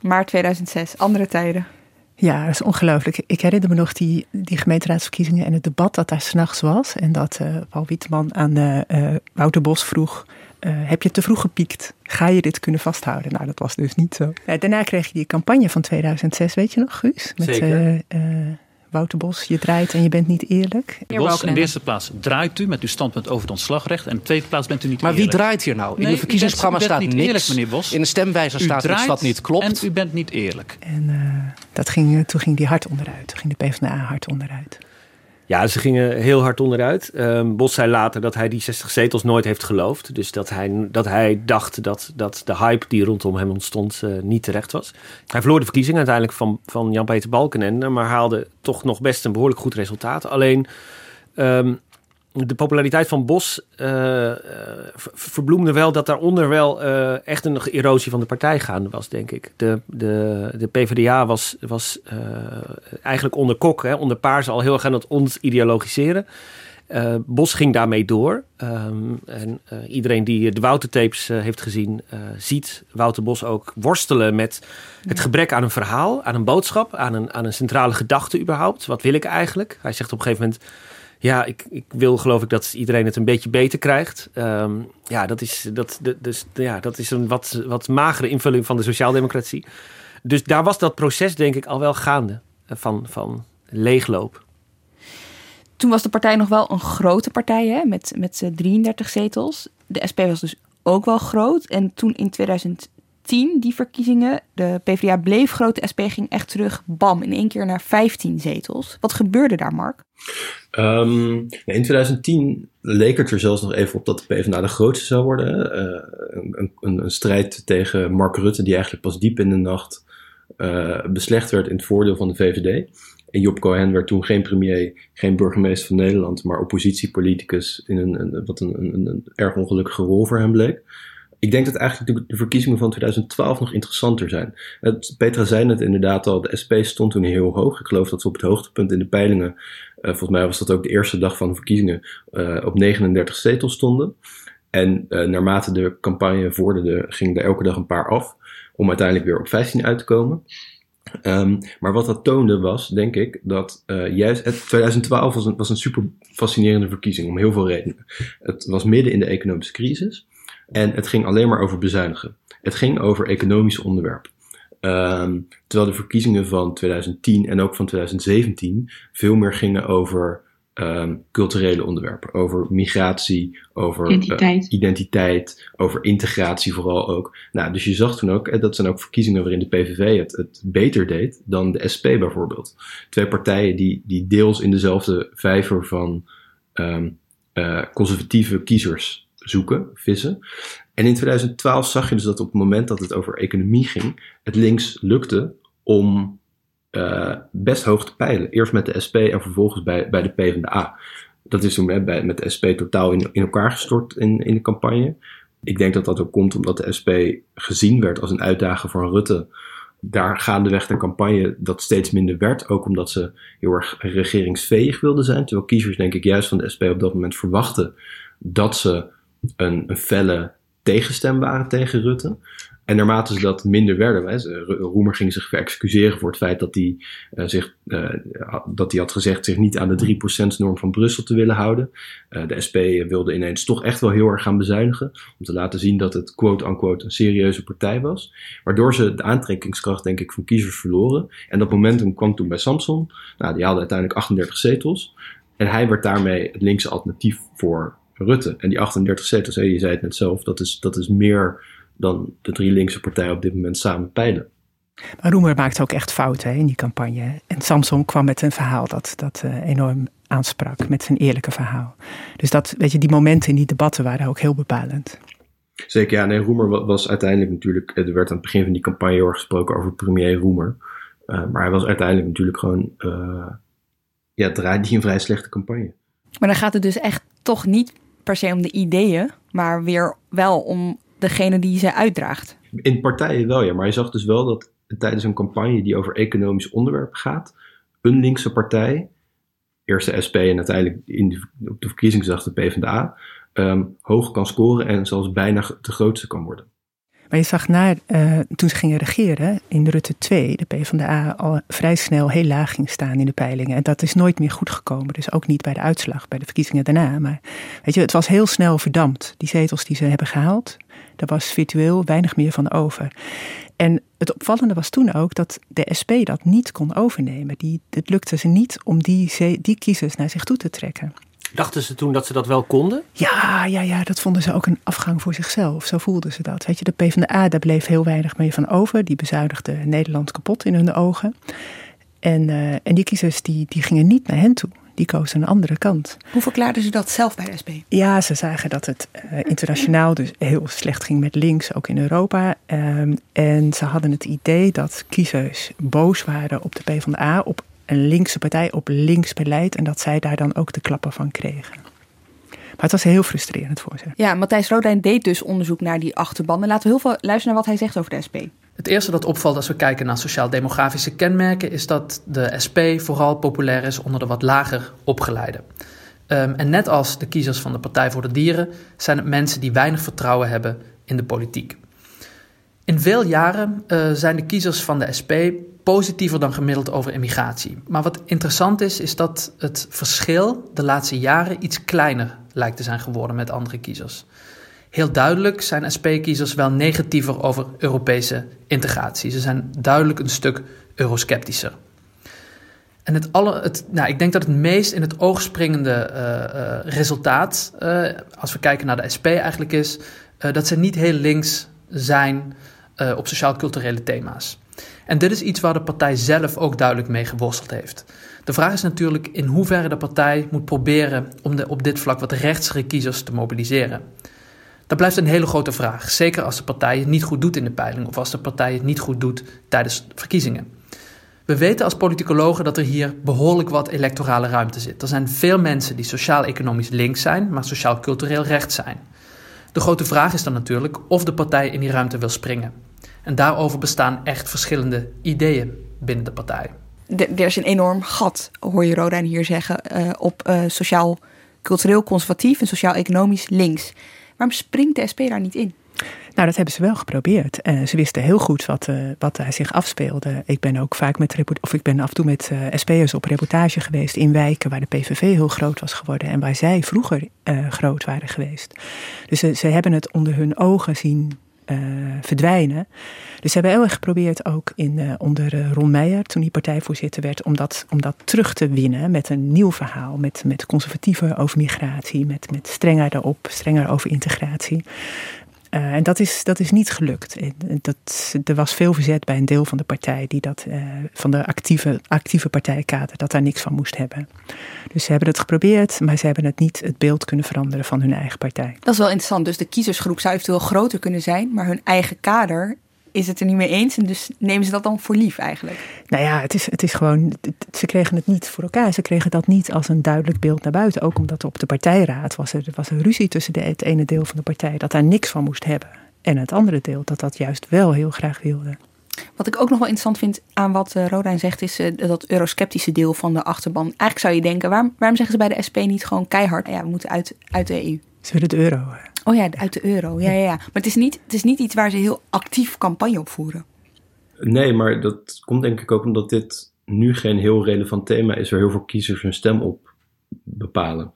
Maart 2006, andere tijden. Ja, dat is ongelooflijk. Ik herinner me nog die, die gemeenteraadsverkiezingen en het debat dat daar s'nachts was. En dat eh, Paul Witteman aan eh, Wouter Bos vroeg... eh, heb je te vroeg gepiekt? Ga je dit kunnen vasthouden? Nou, dat was dus niet zo. Ja, daarna kreeg je die campagne van 2006, weet je nog, Guus? Met Zeker. eh, eh, Wouter Bos, je draait en je bent niet eerlijk. Bos, in de eerste plaats draait u met uw standpunt over het ontslagrecht. En in de tweede plaats bent u niet Maar wie eerlijk. draait hier nou? In Nee, de verkiezingsprogramma u bent- u staat niet niks. eerlijk, meneer Bos. In de stemwijzer U staat draait wat niet klopt. En u bent niet eerlijk. En eh, dat ging, eh, toen ging die hard onderuit. Toen ging de PvdA hard onderuit. Ja, ze gingen heel hard onderuit. Ehm, Bos zei later dat hij die 60 zetels nooit heeft geloofd. Dus dat hij, dat hij dacht dat, dat de hype die rondom hem ontstond eh, niet terecht was. Hij verloor de verkiezing uiteindelijk van, van Jan-Peter Balkenende... maar haalde toch nog best een behoorlijk goed resultaat. Alleen ehm, de populariteit van Bos eh, eh, ver- verbloemde wel... dat daaronder wel eh, echt een erosie van de partij gaande was, denk ik. De, de, de PvdA was, was eigenlijk onder Kok, hè, onder Paars al heel erg aan het ontideologiseren. Bos ging daarmee door. Ehm, en iedereen die de Wouter-tapes heeft gezien, ziet Wouter Bos ook worstelen met het gebrek aan een verhaal, aan een boodschap, aan een, aan een centrale gedachte überhaupt. Wat wil ik eigenlijk? Hij zegt op een gegeven moment, ja, ik, ik wil geloof ik dat iedereen het een beetje beter krijgt. Ehm, ja, dat is, dat, dus, ja, dat is een wat, wat magere invulling van de sociaaldemocratie. Dus daar was dat proces denk ik al wel gaande eh, van, van leegloop. Toen was de partij nog wel een grote partij hè, met, met z'n 33 zetels. De SP was dus ook wel groot. En toen in 2010 2010, die verkiezingen, de PvdA bleef groot, de SP ging echt terug, bam, in één keer naar 15 zetels. Wat gebeurde daar, Mark? Um, in 2010 leek het er zelfs nog even op dat de PvdA de grootste zou worden. Uh, een, een, een, strijd tegen Mark Rutte, die eigenlijk pas diep in de nacht uh, beslecht werd in het voordeel van de VVD. En Job Cohen werd toen geen premier, geen burgemeester van Nederland, maar oppositiepoliticus in een, een wat een, een, een, erg ongelukkige rol voor hem bleek. Ik denk dat eigenlijk de, verkiezingen van 2012 nog interessanter zijn. Het, Petra zei het inderdaad al, de SP stond toen heel hoog. Ik geloof dat ze op het hoogtepunt in de peilingen, uh, volgens mij was dat ook de eerste dag van de verkiezingen, uh, op 39 zetels stonden. En uh, naarmate de campagne vorderde, ging er elke dag een paar af, om uiteindelijk weer op 15 uit te komen. Um, maar wat dat toonde was, denk ik, dat juist het 2012 was een, was een super fascinerende verkiezing om heel veel redenen. Het was midden in de economische crisis en het ging alleen maar over bezuinigen. Het ging over economische onderwerpen. Um, terwijl de verkiezingen van 2010 en ook van 2017 veel meer gingen over um, culturele onderwerpen. Over migratie, over identiteit. Uh, identiteit. over integratie vooral ook. Nou, dus je zag toen ook, dat zijn ook verkiezingen waarin de PVV het, het beter deed dan de SP bijvoorbeeld. Twee partijen die, die deels in dezelfde vijver van um, uh, conservatieve kiezers zoeken, vissen. En in 2012 zag je dus dat op het moment dat het over economie ging, het links lukte om uh, best hoog te peilen. Eerst met de SP en vervolgens bij, bij de PvdA. Dat is toen met de SP totaal in, in elkaar gestort in, in de campagne. Ik denk dat dat ook komt omdat de SP gezien werd als een uitdaging voor Rutte. Daar gaandeweg de campagne dat steeds minder werd. Ook omdat ze heel erg regeringsveeg wilden zijn. Terwijl kiezers denk ik juist van de SP op dat moment verwachten dat ze een, een felle tegenstem waren tegen Rutte. En naarmate ze dat minder werden, Roemer ging zich verexcuseren voor het feit dat hij, uh, zich, uh, dat hij had gezegd zich niet aan de 3%-norm van Brussel te willen houden. Uh, de SP wilde ineens toch echt wel heel erg gaan bezuinigen, om te laten zien dat het quote-unquote een serieuze partij was. Waardoor ze de aantrekkingskracht, denk ik, van kiezers verloren. En dat momentum kwam toen bij Samson. Nou, die haalde uiteindelijk 38 zetels. En hij werd daarmee het linkse alternatief voor Rutte. En die 38 zetels, je zei het net zelf, dat is, dat is meer dan de drie linkse partijen op dit moment samen peilen. Maar Roemer maakte ook echt fouten hè, in die campagne. En Samson kwam met een verhaal dat, dat uh, enorm aansprak, met zijn eerlijke verhaal. Dus dat, weet je, die momenten in die debatten waren ook heel bepalend. Zeker, ja. Nee, Roemer was uiteindelijk natuurlijk, er werd aan het begin van die campagne heel erg gesproken over premier Roemer. Uh, maar hij was uiteindelijk natuurlijk gewoon, uh, ja, draaide hij een vrij slechte campagne. Maar dan gaat het dus echt toch niet per se om de ideeën, maar weer wel om degene die ze uitdraagt. In partijen wel, ja. Maar je zag dus wel dat tijdens een campagne die over economisch onderwerpen gaat, een linkse partij, eerst de SP en uiteindelijk in de, op de verkiezingsdag de PvdA, um, hoog kan scoren en zelfs bijna de grootste kan worden. Maar je zag na, uh, toen ze gingen regeren in Rutte 2, de PvdA al vrij snel heel laag ging staan in de peilingen. En dat is nooit meer goed gekomen. Dus ook niet bij de uitslag, bij de verkiezingen daarna. Maar weet je, het was heel snel verdampt. Die zetels die ze hebben gehaald, daar was virtueel weinig meer van over. En het opvallende was toen ook dat de SP dat niet kon overnemen. Die, het lukte ze niet om die, die kiezers naar zich toe te trekken. Dachten ze toen dat ze dat wel konden? Ja, ja, ja, dat vonden ze ook een afgang voor zichzelf. Zo voelden ze dat. Weet je, de PvdA, daar bleef heel weinig mee van over. Die bezuinigde Nederland kapot in hun ogen. En, uh, en die kiezers die, die gingen niet naar hen toe. Die kozen een andere kant. Hoe verklaarden ze dat zelf bij de SP? Ja, ze zagen dat het uh, internationaal dus heel slecht ging met links, ook in Europa. Um, en ze hadden het idee dat kiezers boos waren op de PvdA, op een linkse partij op links beleid en dat zij daar dan ook de klappen van kregen. Maar het was heel frustrerend voor ze. Ja, Matthijs Rodijn deed dus onderzoek naar die achterbanden. Laten we heel veel luisteren naar wat hij zegt over de SP. Het eerste dat opvalt als we kijken naar sociaal-demografische kenmerken is dat de SP vooral populair is onder de wat lager opgeleiden. Um, en net als de kiezers van de Partij voor de Dieren zijn het mensen die weinig vertrouwen hebben in de politiek. In veel jaren uh, zijn de kiezers van de SP positiever dan gemiddeld over immigratie. Maar wat interessant is, is dat het verschil de laatste jaren iets kleiner lijkt te zijn geworden met andere kiezers. Heel duidelijk zijn SP-kiezers wel negatiever over Europese integratie. Ze zijn duidelijk een stuk eurosceptischer. En het alle, het, nou, ik denk dat het meest in het oog springende uh, uh, resultaat, uh, als we kijken naar de SP eigenlijk, is dat ze niet heel links zijn op sociaal-culturele thema's. En dit is iets waar de partij zelf ook duidelijk mee geworsteld heeft. De vraag is natuurlijk in hoeverre de partij moet proberen om de, op dit vlak wat rechtsere kiezers te mobiliseren. Dat blijft een hele grote vraag, zeker als de partij het niet goed doet in de peiling of als de partij het niet goed doet tijdens verkiezingen. We weten als politicologen dat er hier behoorlijk wat electorale ruimte zit. Er zijn veel mensen die sociaal-economisch links zijn, maar sociaal-cultureel rechts zijn. De grote vraag is dan natuurlijk of de partij in die ruimte wil springen. En daarover bestaan echt verschillende ideeën binnen de partij. er is een enorm gat, hoor je Rodijn hier zeggen, uh, op uh, sociaal-cultureel conservatief en sociaal-economisch links. Waarom springt de SP daar niet in? Nou, dat hebben ze wel geprobeerd. Uh, ze wisten heel goed wat, uh, wat daar zich afspeelde. Ik ben ook vaak met, of ik ben af en toe met uh, SP'ers op reportage geweest in wijken waar de PVV heel groot was geworden en waar zij vroeger groot waren geweest. Dus ze, ze hebben het onder hun ogen zien verdwijnen. Dus ze hebben heel erg geprobeerd ook in, onder Ron Meijer, toen hij partijvoorzitter werd, om dat, om dat terug te winnen met een nieuw verhaal. Met, met conservatiever over migratie, met, met strenger daarop, strenger over integratie. Uh, en dat is, dat is niet gelukt. Dat, er was veel verzet bij een deel van de partij, die dat, uh, van de actieve, actieve partijkader, dat daar niks van moest hebben. Dus ze hebben het geprobeerd, maar ze hebben het niet het beeld kunnen veranderen van hun eigen partij. Dat is wel interessant. Dus de kiezersgroep zou eventueel groter kunnen zijn, maar hun eigen kader is het er niet mee eens. En dus nemen ze dat dan voor lief eigenlijk? Nou ja, het is, het is gewoon. Ze kregen het niet voor elkaar. Ze kregen dat niet als een duidelijk beeld naar buiten. Ook omdat op de partijraad was er, was een ruzie tussen de, het ene deel van de partij dat daar niks van moest hebben. En het andere deel dat dat juist wel heel graag wilde. Wat ik ook nog wel interessant vind aan wat uh, Rodijn zegt, is uh, dat eurosceptische deel van de achterban. Eigenlijk zou je denken, waarom, waarom zeggen ze bij de SP niet gewoon keihard, ja, we moeten uit, uit de EU? Ze willen de euro. Oh ja, uit de euro. Ja, ja, ja. Maar het is, niet, het is niet iets waar ze heel actief campagne op voeren. Nee, maar dat komt denk ik ook omdat dit nu geen heel relevant thema is waar heel veel kiezers hun stem op bepalen.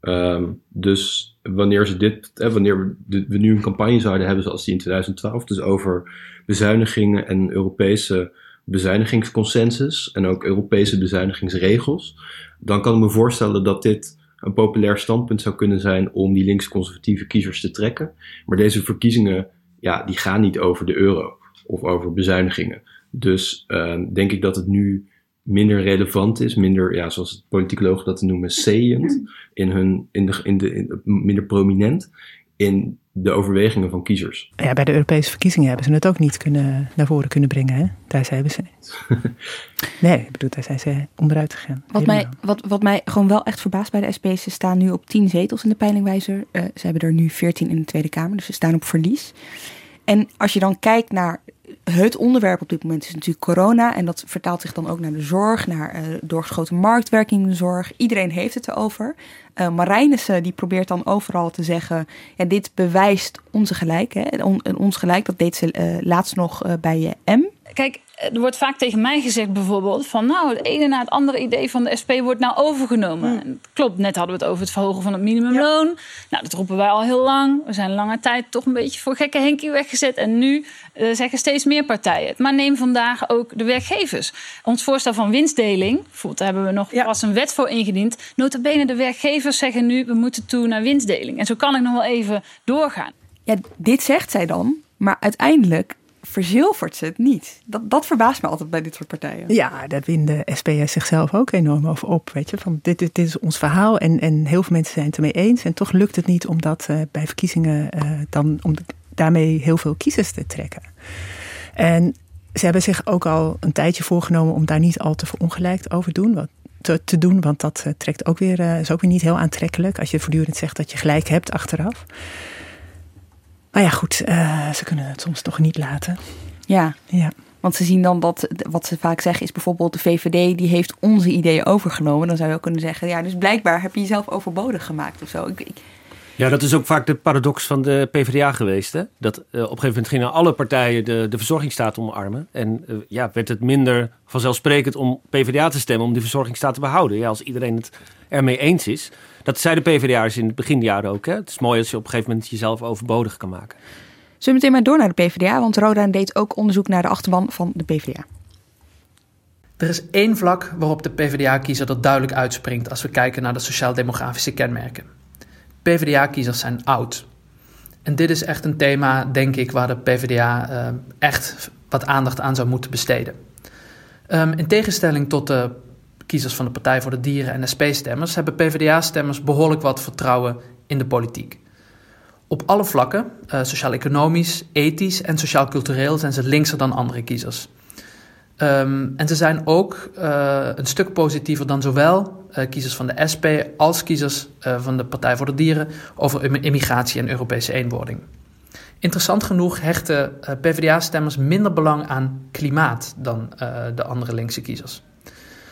Um, dus wanneer, ze dit, eh, wanneer we, we, nu een campagne zouden hebben zoals die in 2012, dus over bezuinigingen en Europese bezuinigingsconsensus en ook Europese bezuinigingsregels, dan kan ik me voorstellen dat dit een populair standpunt zou kunnen zijn om die links-conservatieve kiezers te trekken. Maar deze verkiezingen, ja, die gaan niet over de euro of over bezuinigingen. Dus uh, denk ik dat het nu minder relevant is, minder, ja, zoals politicologen dat noemen, salient, in hun, in de, in de, in, minder prominent in de overwegingen van kiezers. Ja, bij de Europese verkiezingen hebben ze het ook niet kunnen, naar voren kunnen brengen. Hè? Daar zijn ze nee, ik bedoel, daar zijn ze onderuit gegaan. Wat mij, wat, wat mij gewoon wel echt verbaast bij de SP, ze staan nu op 10 zetels in de peilingwijzer. Uh, ze hebben er nu 14 in de Tweede Kamer, dus ze staan op verlies. En als je dan kijkt naar het onderwerp op dit moment is natuurlijk corona. En dat vertaalt zich dan ook naar de zorg, naar uh, doorgeschoten marktwerking in de zorg. Iedereen heeft het erover. Uh, Marijnissen die probeert dan overal te zeggen... Ja, dit bewijst onze gelijk. Hè? On, ons gelijk, dat deed ze uh, laatst nog bij M. Kijk, er wordt vaak tegen mij gezegd bijvoorbeeld van nou, het ene na het andere idee van de SP wordt nou overgenomen. Hmm. Klopt, net hadden we het over het verhogen van het minimumloon. Nou, dat roepen wij al heel lang. We zijn lange tijd toch een beetje voor gekke Henkie weggezet. En nu uh, zeggen steeds meer partijen het. Maar neem vandaag ook de werkgevers. Ons voorstel van winstdeling, daar hebben we nog ja. pas een wet voor ingediend. Notabene de werkgevers zeggen nu we moeten toe naar winstdeling. En zo kan ik nog wel even doorgaan. Ja, dit zegt zij dan, maar uiteindelijk verzilvert ze het niet. Dat, dat verbaast me altijd bij dit soort partijen. Ja, daar wint de SPS zichzelf ook enorm over op. Weet je, van dit, dit, is ons verhaal en, en heel veel mensen zijn het ermee eens. En toch lukt het niet om dat uh, bij verkiezingen uh, dan om daarmee heel veel kiezers te trekken. En ze hebben zich ook al een tijdje voorgenomen om daar niet al te verongelijkt over doen, wat, te, doen. Want dat uh, trekt ook weer, is ook weer niet heel aantrekkelijk als je voortdurend zegt dat je gelijk hebt achteraf. Maar ja, goed, uh, ze kunnen het soms toch niet laten. Ja. ja. Want ze zien dan dat, wat ze vaak zeggen is bijvoorbeeld de VVD die heeft onze ideeën overgenomen. Dan zou je ook kunnen zeggen, ja, dus blijkbaar heb je jezelf overbodig gemaakt of zo. Ik, ik... Ja, dat is ook vaak de paradox van de PvdA geweest. Hè? Dat uh, op een gegeven moment gingen alle partijen de, de verzorgingsstaat omarmen. En uh, ja, werd het minder vanzelfsprekend om PvdA te stemmen om die verzorgingsstaat te behouden. Ja, als iedereen het ermee eens is. Dat zeiden de PvdA'ers in het beginjaren ook. Hè? Het is mooi als je op een gegeven moment jezelf overbodig kan maken. Zullen we meteen maar door naar de PvdA? Want Roda deed ook onderzoek naar de achterban van de PvdA. Er is één vlak waarop de PvdA-kiezer er duidelijk uitspringt als we kijken naar de sociaal-demografische kenmerken. PvdA-kiezers zijn oud. En dit is echt een thema, denk ik, waar de PvdA uh, echt wat aandacht aan zou moeten besteden. Um, in tegenstelling tot de kiezers van de Partij voor de Dieren en SP-stemmers hebben PvdA-stemmers behoorlijk wat vertrouwen in de politiek. Op alle vlakken, uh, sociaal-economisch, ethisch en sociaal-cultureel, zijn ze linkser dan andere kiezers. Um, en ze zijn ook uh, een stuk positiever dan zowel uh, kiezers van de SP als kiezers van de Partij voor de Dieren over immigratie en Europese eenwording. Interessant genoeg hechten PvdA-stemmers minder belang aan klimaat dan de andere linkse kiezers.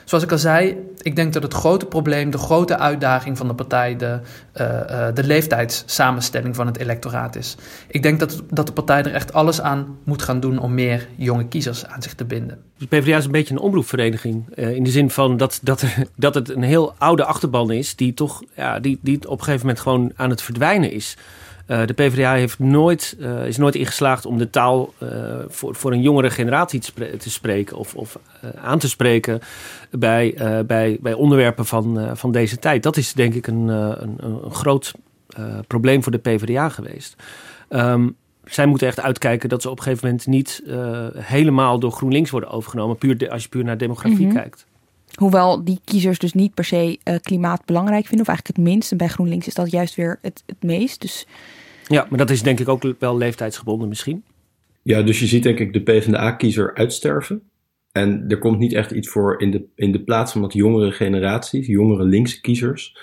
Zoals ik al zei, ik denk dat het grote probleem, de grote uitdaging van de partij, de, uh, uh, de leeftijdssamenstelling van het electoraat is. Ik denk dat, dat de partij er echt alles aan moet gaan doen om meer jonge kiezers aan zich te binden. De PvdA is een beetje een omroepvereniging. Uh, in de zin van dat, dat, dat het een heel oude achterban is, die toch ja, die, die op een gegeven moment gewoon aan het verdwijnen is. Uh, de PvdA heeft nooit, uh, is nooit ingeslaagd om de taal uh, voor, voor een jongere generatie te, spre te spreken of, of aan te spreken bij, bij, bij onderwerpen van, van deze tijd. Dat is denk ik een, een, een groot probleem voor de PvdA geweest. Um, zij moeten echt uitkijken dat ze op een gegeven moment niet helemaal door GroenLinks worden overgenomen, puur als je puur naar demografie Mhm. kijkt. Hoewel die kiezers dus niet per se uh, klimaat belangrijk vinden, of eigenlijk het minst. En bij GroenLinks is dat juist weer het, het meest. Dus... Ja, maar dat is denk ik ook wel leeftijdsgebonden misschien. Ja, dus je ziet denk ik de PvdA-kiezer uitsterven. En er komt niet echt iets voor in de, in de plaats van dat jongere generaties, jongere linkse kiezers,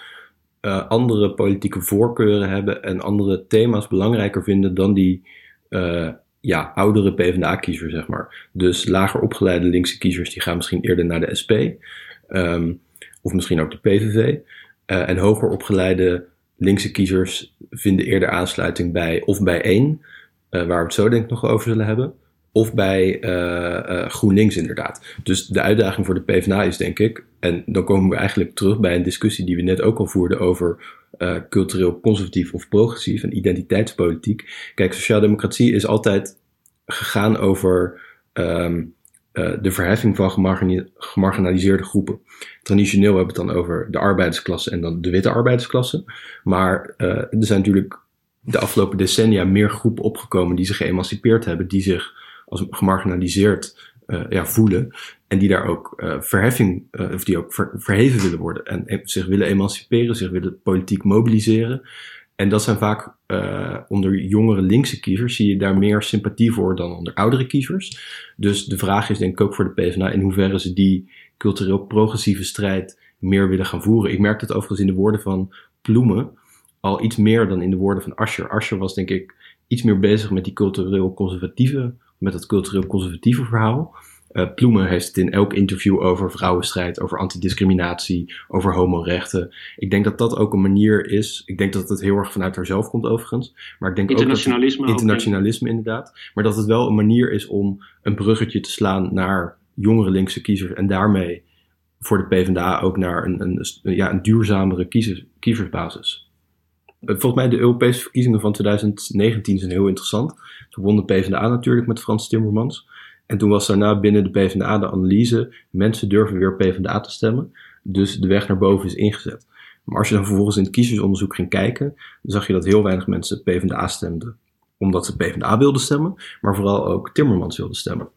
uh, andere politieke voorkeuren hebben en andere thema's belangrijker vinden dan die uh, ja, oudere PvdA-kiezer, zeg maar. Dus lager opgeleide linkse kiezers, die gaan misschien eerder naar de SP. Um, of misschien ook de PVV. Uh, en hoger opgeleide linkse kiezers vinden eerder aansluiting bij of bij één, uh, waar we het zo denk ik nog over zullen hebben. Of bij uh, GroenLinks inderdaad. Dus de uitdaging voor de PvdA is denk ik, en dan komen we eigenlijk terug bij een discussie die we net ook al voerden over uh, cultureel conservatief of progressief en identiteitspolitiek. Kijk, sociaaldemocratie is altijd gegaan over uh, de verheffing van gemargina gemarginaliseerde groepen. Traditioneel hebben we het dan over de arbeidersklasse en dan de witte arbeidersklasse. Maar uh, er zijn natuurlijk de afgelopen decennia meer groepen opgekomen die zich geëmancipeerd hebben, die zich als gemarginaliseerd uh, ja, voelen. En die daar ook uh, verheffing, uh, of die ook ver, verheven willen worden. En e zich willen emanciperen, zich willen politiek mobiliseren. En dat zijn vaak onder jongere linkse kiezers, zie je daar meer sympathie voor dan onder oudere kiezers. Dus de vraag is denk ik ook voor de PvdA in hoeverre ze die cultureel progressieve strijd meer willen gaan voeren. Ik merk dat overigens in de woorden van Ploemen al iets meer dan in de woorden van Ascher. Ascher was denk ik iets meer bezig met die cultureel conservatieve, met dat cultureel conservatieve verhaal. Uh, Ploemen heeft het in elk interview over vrouwenstrijd, over antidiscriminatie, over homorechten. Ik denk dat dat ook een manier is. Ik denk dat het heel erg vanuit haarzelf komt overigens. Maar ik denk internationalisme ook dat internationalisme ook, inderdaad. Maar dat het wel een manier is om een bruggetje te slaan naar jongere linkse kiezers. En daarmee voor de PvdA ook naar een, een, ja, een duurzamere kiezers, kiezersbasis. Volgens mij de Europese verkiezingen van 2019 zijn heel interessant. Toen won PvdA natuurlijk met Frans Timmermans. En toen was daarna binnen de PvdA de analyse: mensen durven weer PvdA te stemmen. Dus de weg naar boven is ingezet. Maar als je dan vervolgens in het kiezersonderzoek ging kijken, dan zag je dat heel weinig mensen PvdA stemden. Omdat ze PvdA wilden stemmen, maar vooral ook Timmermans wilden stemmen.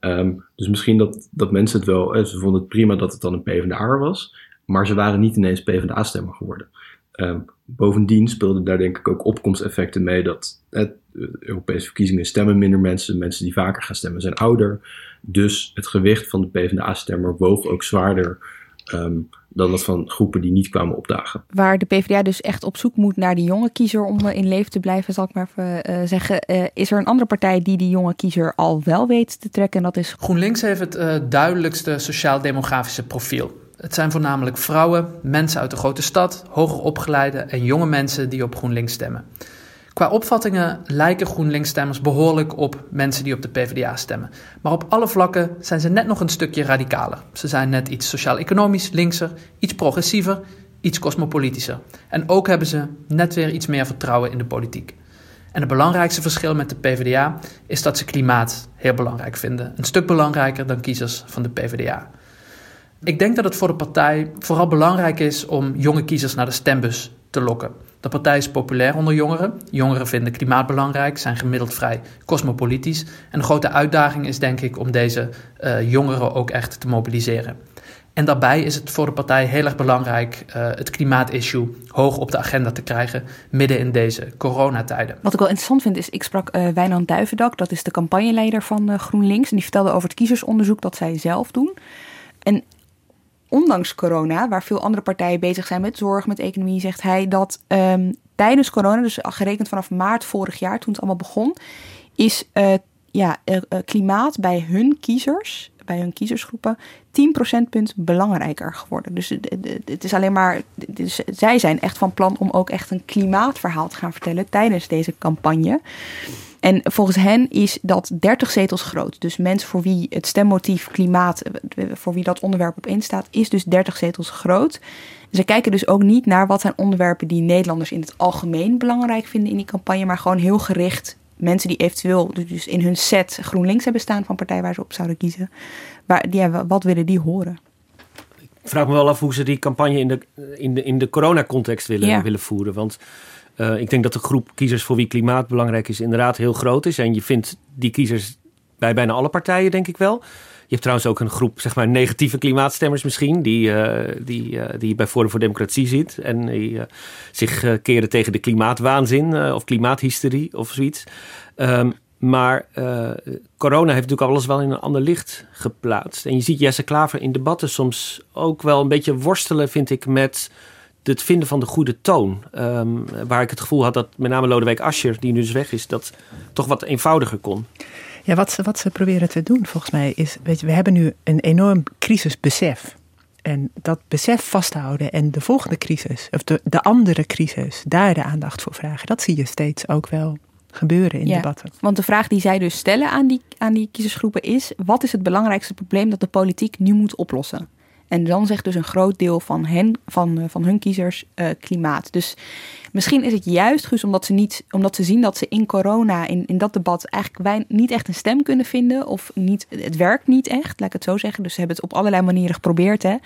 Um, dus misschien dat, dat mensen het wel, ze vonden het prima dat het dan een PvdA was, maar ze waren niet ineens PvdA-stemmer geworden. Um, bovendien speelden daar denk ik ook opkomsteffecten mee dat het, Europese verkiezingen stemmen minder mensen. Mensen die vaker gaan stemmen zijn ouder. Dus het gewicht van de PvdA-stemmer woog ook zwaarder um, dan dat van groepen die niet kwamen opdagen. Waar de PvdA dus echt op zoek moet naar die jonge kiezer om in leven te blijven, zal ik maar even uh, zeggen. Uh, is er een andere partij die die jonge kiezer al wel weet te trekken? En dat is GroenLinks heeft het uh, duidelijkste sociaal-demografische profiel. Het zijn voornamelijk vrouwen, mensen uit de grote stad, hoger opgeleide en jonge mensen die op GroenLinks stemmen. Qua opvattingen lijken GroenLinks-stemmers behoorlijk op mensen die op de PvdA stemmen. Maar op alle vlakken zijn ze net nog een stukje radicaler. Ze zijn net iets sociaal-economisch linkser, iets progressiever, iets cosmopolitischer. En ook hebben ze net weer iets meer vertrouwen in de politiek. En het belangrijkste verschil met de PvdA is dat ze klimaat heel belangrijk vinden. Een stuk belangrijker dan kiezers van de PvdA. Ik denk dat het voor de partij vooral belangrijk is om jonge kiezers naar de stembus te lokken. De partij is populair onder jongeren. Jongeren vinden klimaat belangrijk, zijn gemiddeld vrij cosmopolitisch. En de grote uitdaging is denk ik om deze uh, jongeren ook echt te mobiliseren. En daarbij is het voor de partij heel erg belangrijk uh, het klimaatissue hoog op de agenda te krijgen midden in deze coronatijden. Wat ik wel interessant vind is, ik sprak uh, Wijnand Duivendak, dat is de campagneleider van GroenLinks. En die vertelde over het kiezersonderzoek dat zij zelf doen. En ondanks corona, waar veel andere partijen bezig zijn met zorg, met economie, zegt hij dat um, tijdens corona, dus gerekend vanaf maart vorig jaar, toen het allemaal begon, is ja, klimaat bij hun kiezers bij hun kiezersgroepen 10 procentpunt belangrijker geworden. Dus het is alleen maar. Dus zij zijn echt van plan om ook echt een klimaatverhaal te gaan vertellen tijdens deze campagne. En volgens hen is dat 30 zetels groot. Dus mensen voor wie het stemmotief klimaat, voor wie dat onderwerp op staat, is dus 30 zetels groot. Ze kijken dus ook niet naar wat zijn onderwerpen die Nederlanders in het algemeen belangrijk vinden in die campagne, maar gewoon heel gericht mensen die eventueel dus in hun set GroenLinks hebben staan van partij waar ze op zouden kiezen. Waar, ja, wat willen die horen? Ik vraag me wel af hoe ze die campagne in de, in de, in de coronacontext willen, willen voeren. Want uh, ik denk dat de groep kiezers voor wie klimaat belangrijk is inderdaad heel groot is. En je vindt die kiezers bij bijna alle partijen, denk ik wel. Je hebt trouwens ook een groep, zeg maar, negatieve klimaatstemmers misschien, die, uh, die, uh, die bij Forum voor Democratie zit en die zich keren tegen de klimaatwaanzin of klimaathysterie of zoiets. Um, maar corona heeft natuurlijk alles wel in een ander licht geplaatst. En je ziet Jesse Klaver in debatten soms ook wel een beetje worstelen, vind ik, met het vinden van de goede toon. Um, waar ik het gevoel had dat met name Lodewijk Asscher, die nu dus weg is, dat toch wat eenvoudiger kon. Ja, wat ze, wat ze proberen te doen volgens mij is, weet je, we hebben nu een enorm crisisbesef. En dat besef vasthouden en de volgende crisis, of de, de andere crisis, daar de aandacht voor vragen. Dat zie je steeds ook wel gebeuren in ja, debatten. Want de vraag die zij dus stellen aan die, aan die kiezersgroepen is: wat is het belangrijkste probleem dat de politiek nu moet oplossen? En dan zegt dus een groot deel van, hen, van, van hun kiezers uh, klimaat. Dus misschien is het juist, Guus, omdat ze, niet, omdat ze zien dat ze in corona, in, in dat debat, eigenlijk wij niet echt een stem kunnen vinden. Of niet, het werkt niet echt, laat ik het zo zeggen. Dus ze hebben het op allerlei manieren geprobeerd. Hè.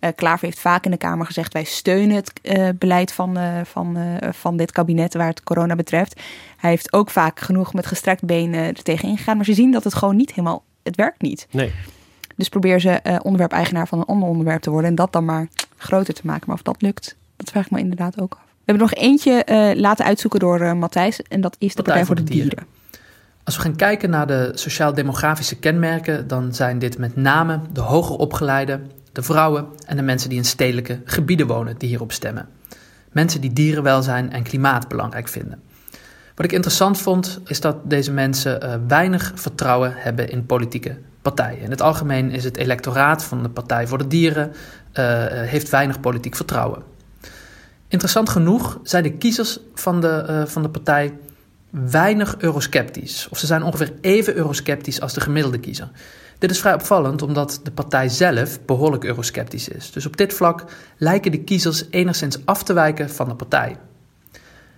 Uh, Klaver heeft vaak in de Kamer gezegd: wij steunen het beleid van, van, van dit kabinet waar het corona betreft. Hij heeft ook vaak genoeg met gestrekt benen er tegen ingegaan. Maar ze zien dat het gewoon niet helemaal, het werkt niet. Nee. Dus probeer ze uh, onderwerp-eigenaar van een ander onderwerp te worden. En dat dan maar groter te maken. Maar of dat lukt, dat vraag ik me inderdaad ook af. We hebben nog eentje uh, laten uitzoeken door uh, Matthijs. En dat is de Partij, voor de, de dieren. dieren. Als we gaan kijken naar de sociaal-demografische kenmerken, dan zijn dit met name de hoger opgeleiden, de vrouwen en de mensen die in stedelijke gebieden wonen die hierop stemmen. Mensen die dierenwelzijn en klimaat belangrijk vinden. Wat ik interessant vond, is dat deze mensen uh, weinig vertrouwen hebben in politieke In het algemeen is het electoraat van de Partij voor de Dieren uh, heeft weinig politiek vertrouwen. Interessant genoeg zijn de kiezers van de, uh, van de partij weinig eurosceptisch. Of ze zijn ongeveer even eurosceptisch als de gemiddelde kiezer. Dit is vrij opvallend omdat de partij zelf behoorlijk eurosceptisch is. Dus op dit vlak lijken de kiezers enigszins af te wijken van de partij.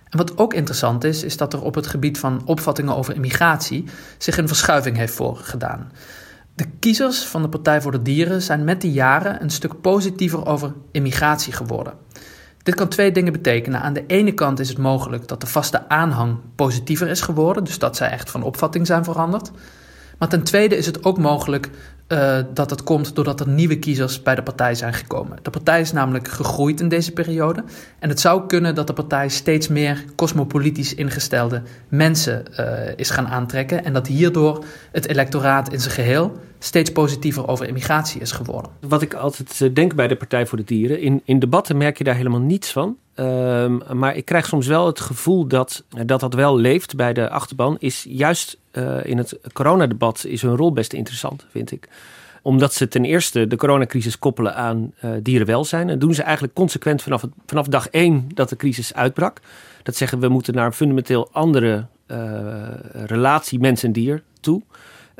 En wat ook interessant is, is dat er op het gebied van opvattingen over immigratie zich een verschuiving heeft voorgedaan. De kiezers van de Partij voor de Dieren zijn met de jaren een stuk positiever over immigratie geworden. Dit kan twee dingen betekenen. Aan de ene kant is het mogelijk dat de vaste aanhang positiever is geworden, dus dat zij echt van opvatting zijn veranderd. Maar ten tweede is het ook mogelijk uh, dat het komt doordat er nieuwe kiezers bij de partij zijn gekomen. De partij is namelijk gegroeid in deze periode. En het zou kunnen dat de partij steeds meer cosmopolitisch ingestelde mensen uh, is gaan aantrekken. En dat hierdoor het electoraat in zijn geheel steeds positiever over immigratie is geworden. Wat ik altijd eh, denk bij de Partij voor de Dieren, in, in debatten merk je daar helemaal niets van. Um, maar ik krijg soms wel het gevoel dat, dat dat wel leeft bij de achterban. Is juist uh, in het coronadebat is hun rol best interessant, vind ik omdat ze ten eerste de coronacrisis koppelen aan dierenwelzijn. En doen ze eigenlijk consequent vanaf, vanaf dag één dat de crisis uitbrak. Dat zeggen we moeten naar een fundamenteel andere relatie mens en dier toe.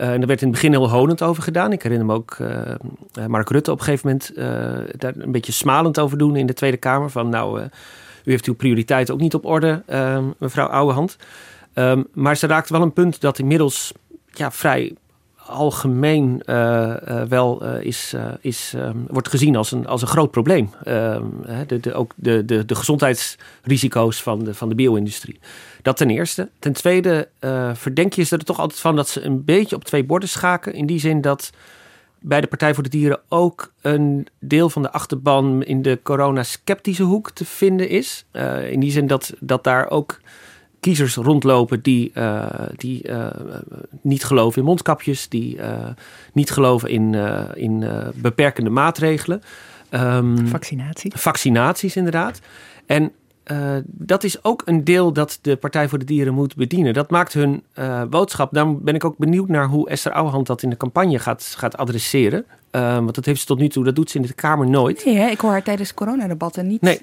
Uh, en daar werd in het begin heel honend over gedaan. Ik herinner me ook uh, Mark Rutte op een gegeven moment daar een beetje smalend over doen in de Tweede Kamer. Van nou, u heeft uw prioriteiten ook niet op orde, mevrouw Ouwehand. Um, maar ze raakt wel een punt dat inmiddels ja, vrij algemeen uh, wel uh, is, is, um, wordt gezien als een, als een groot probleem. Ehm, de, de, ook de, de, de gezondheidsrisico's van de, van de bio-industrie. Dat ten eerste. Ten tweede verdenk je ze er toch altijd van dat ze een beetje op twee borden schaken. In die zin dat bij de Partij voor de Dieren ook een deel van de achterban in de corona-sceptische hoek te vinden is. in die zin dat, dat daar ook kiezers rondlopen die, uh, die uh, niet geloven in mondkapjes, die uh, niet geloven in, in beperkende maatregelen. Um, Vaccinatie. Vaccinaties, inderdaad. En dat is ook een deel dat de Partij voor de Dieren moet bedienen. Dat maakt hun boodschap. Daarom ben ik ook benieuwd naar hoe Esther Ouwehand dat in de campagne gaat, gaat adresseren. Um, want dat heeft ze tot nu toe, dat doet ze in de Kamer nooit. Nee, hè? ik hoor haar tijdens coronadebatten niet. Nee.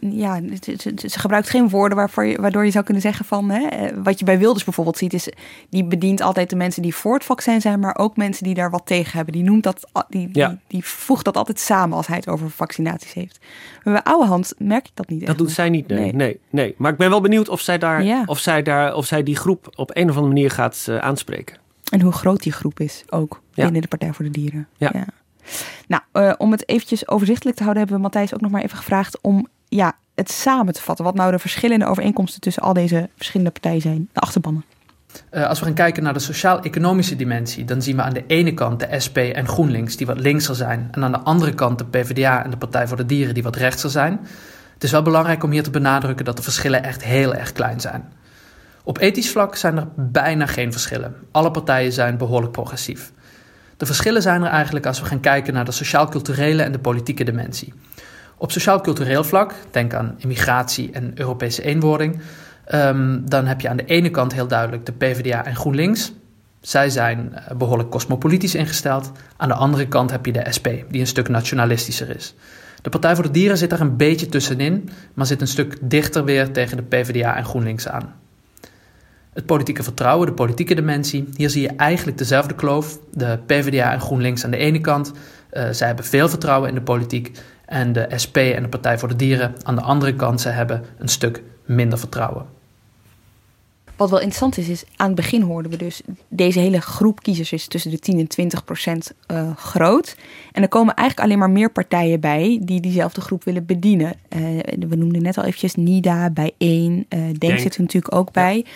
Ja, ze, ze, gebruikt geen woorden waarvoor je, waardoor je zou kunnen zeggen van. Hè, eh, wat je bij Wilders bijvoorbeeld ziet, is die bedient altijd de mensen die voor het vaccin zijn, maar ook mensen die daar wat tegen hebben. Die noemt dat, die, die, die, voegt dat altijd samen als hij het over vaccinaties heeft. Maar bij oude hand merk je dat niet. Dat doet zij niet, nee, nee. nee, Maar ik ben wel benieuwd of zij, daar, of zij, daar, of zij die groep op een of andere manier gaat uh, aanspreken. En hoe groot die groep is ook binnen de Partij voor de Dieren. Ja. ja. Nou, uh, om het eventjes overzichtelijk te houden, hebben we Matthijs ook nog maar even gevraagd om ja, het samen te vatten. Wat nou de verschillende overeenkomsten tussen al deze verschillende partijen zijn, de achterbannen. Uh, als we gaan kijken naar de sociaal-economische dimensie, dan zien we aan de ene kant de SP en GroenLinks die wat linkser zijn, en aan de andere kant de PvdA en de Partij voor de Dieren die wat rechtser zijn. Het is wel belangrijk om hier te benadrukken dat de verschillen echt heel erg klein zijn. Op ethisch vlak zijn er bijna geen verschillen. Alle partijen zijn behoorlijk progressief. De verschillen zijn er eigenlijk als we gaan kijken naar de sociaal-culturele en de politieke dimensie. Op sociaal-cultureel vlak, denk aan immigratie en Europese eenwording, um, dan heb je aan de ene kant heel duidelijk de PvdA en GroenLinks. Zij zijn eh, behoorlijk cosmopolitisch ingesteld. Aan de andere kant heb je de SP, die een stuk nationalistischer is. De Partij voor de Dieren zit daar een beetje tussenin, maar zit een stuk dichter weer tegen de PvdA en GroenLinks aan. Het politieke vertrouwen, de politieke dimensie. Hier zie je eigenlijk dezelfde kloof. De PvdA en GroenLinks aan de ene kant. Uh, zij hebben veel vertrouwen in de politiek. En de SP en de Partij voor de Dieren aan de andere kant, ze hebben een stuk minder vertrouwen. Wat wel interessant is, is aan het begin hoorden we dus... deze hele groep kiezers is tussen de 10 en 20 procent uh, groot. En er komen eigenlijk alleen maar meer partijen bij... die diezelfde groep willen bedienen. Uh, we noemden net al eventjes NIDA, bij 1. Uh, Denk, Denk zit er natuurlijk ook bij. Ja.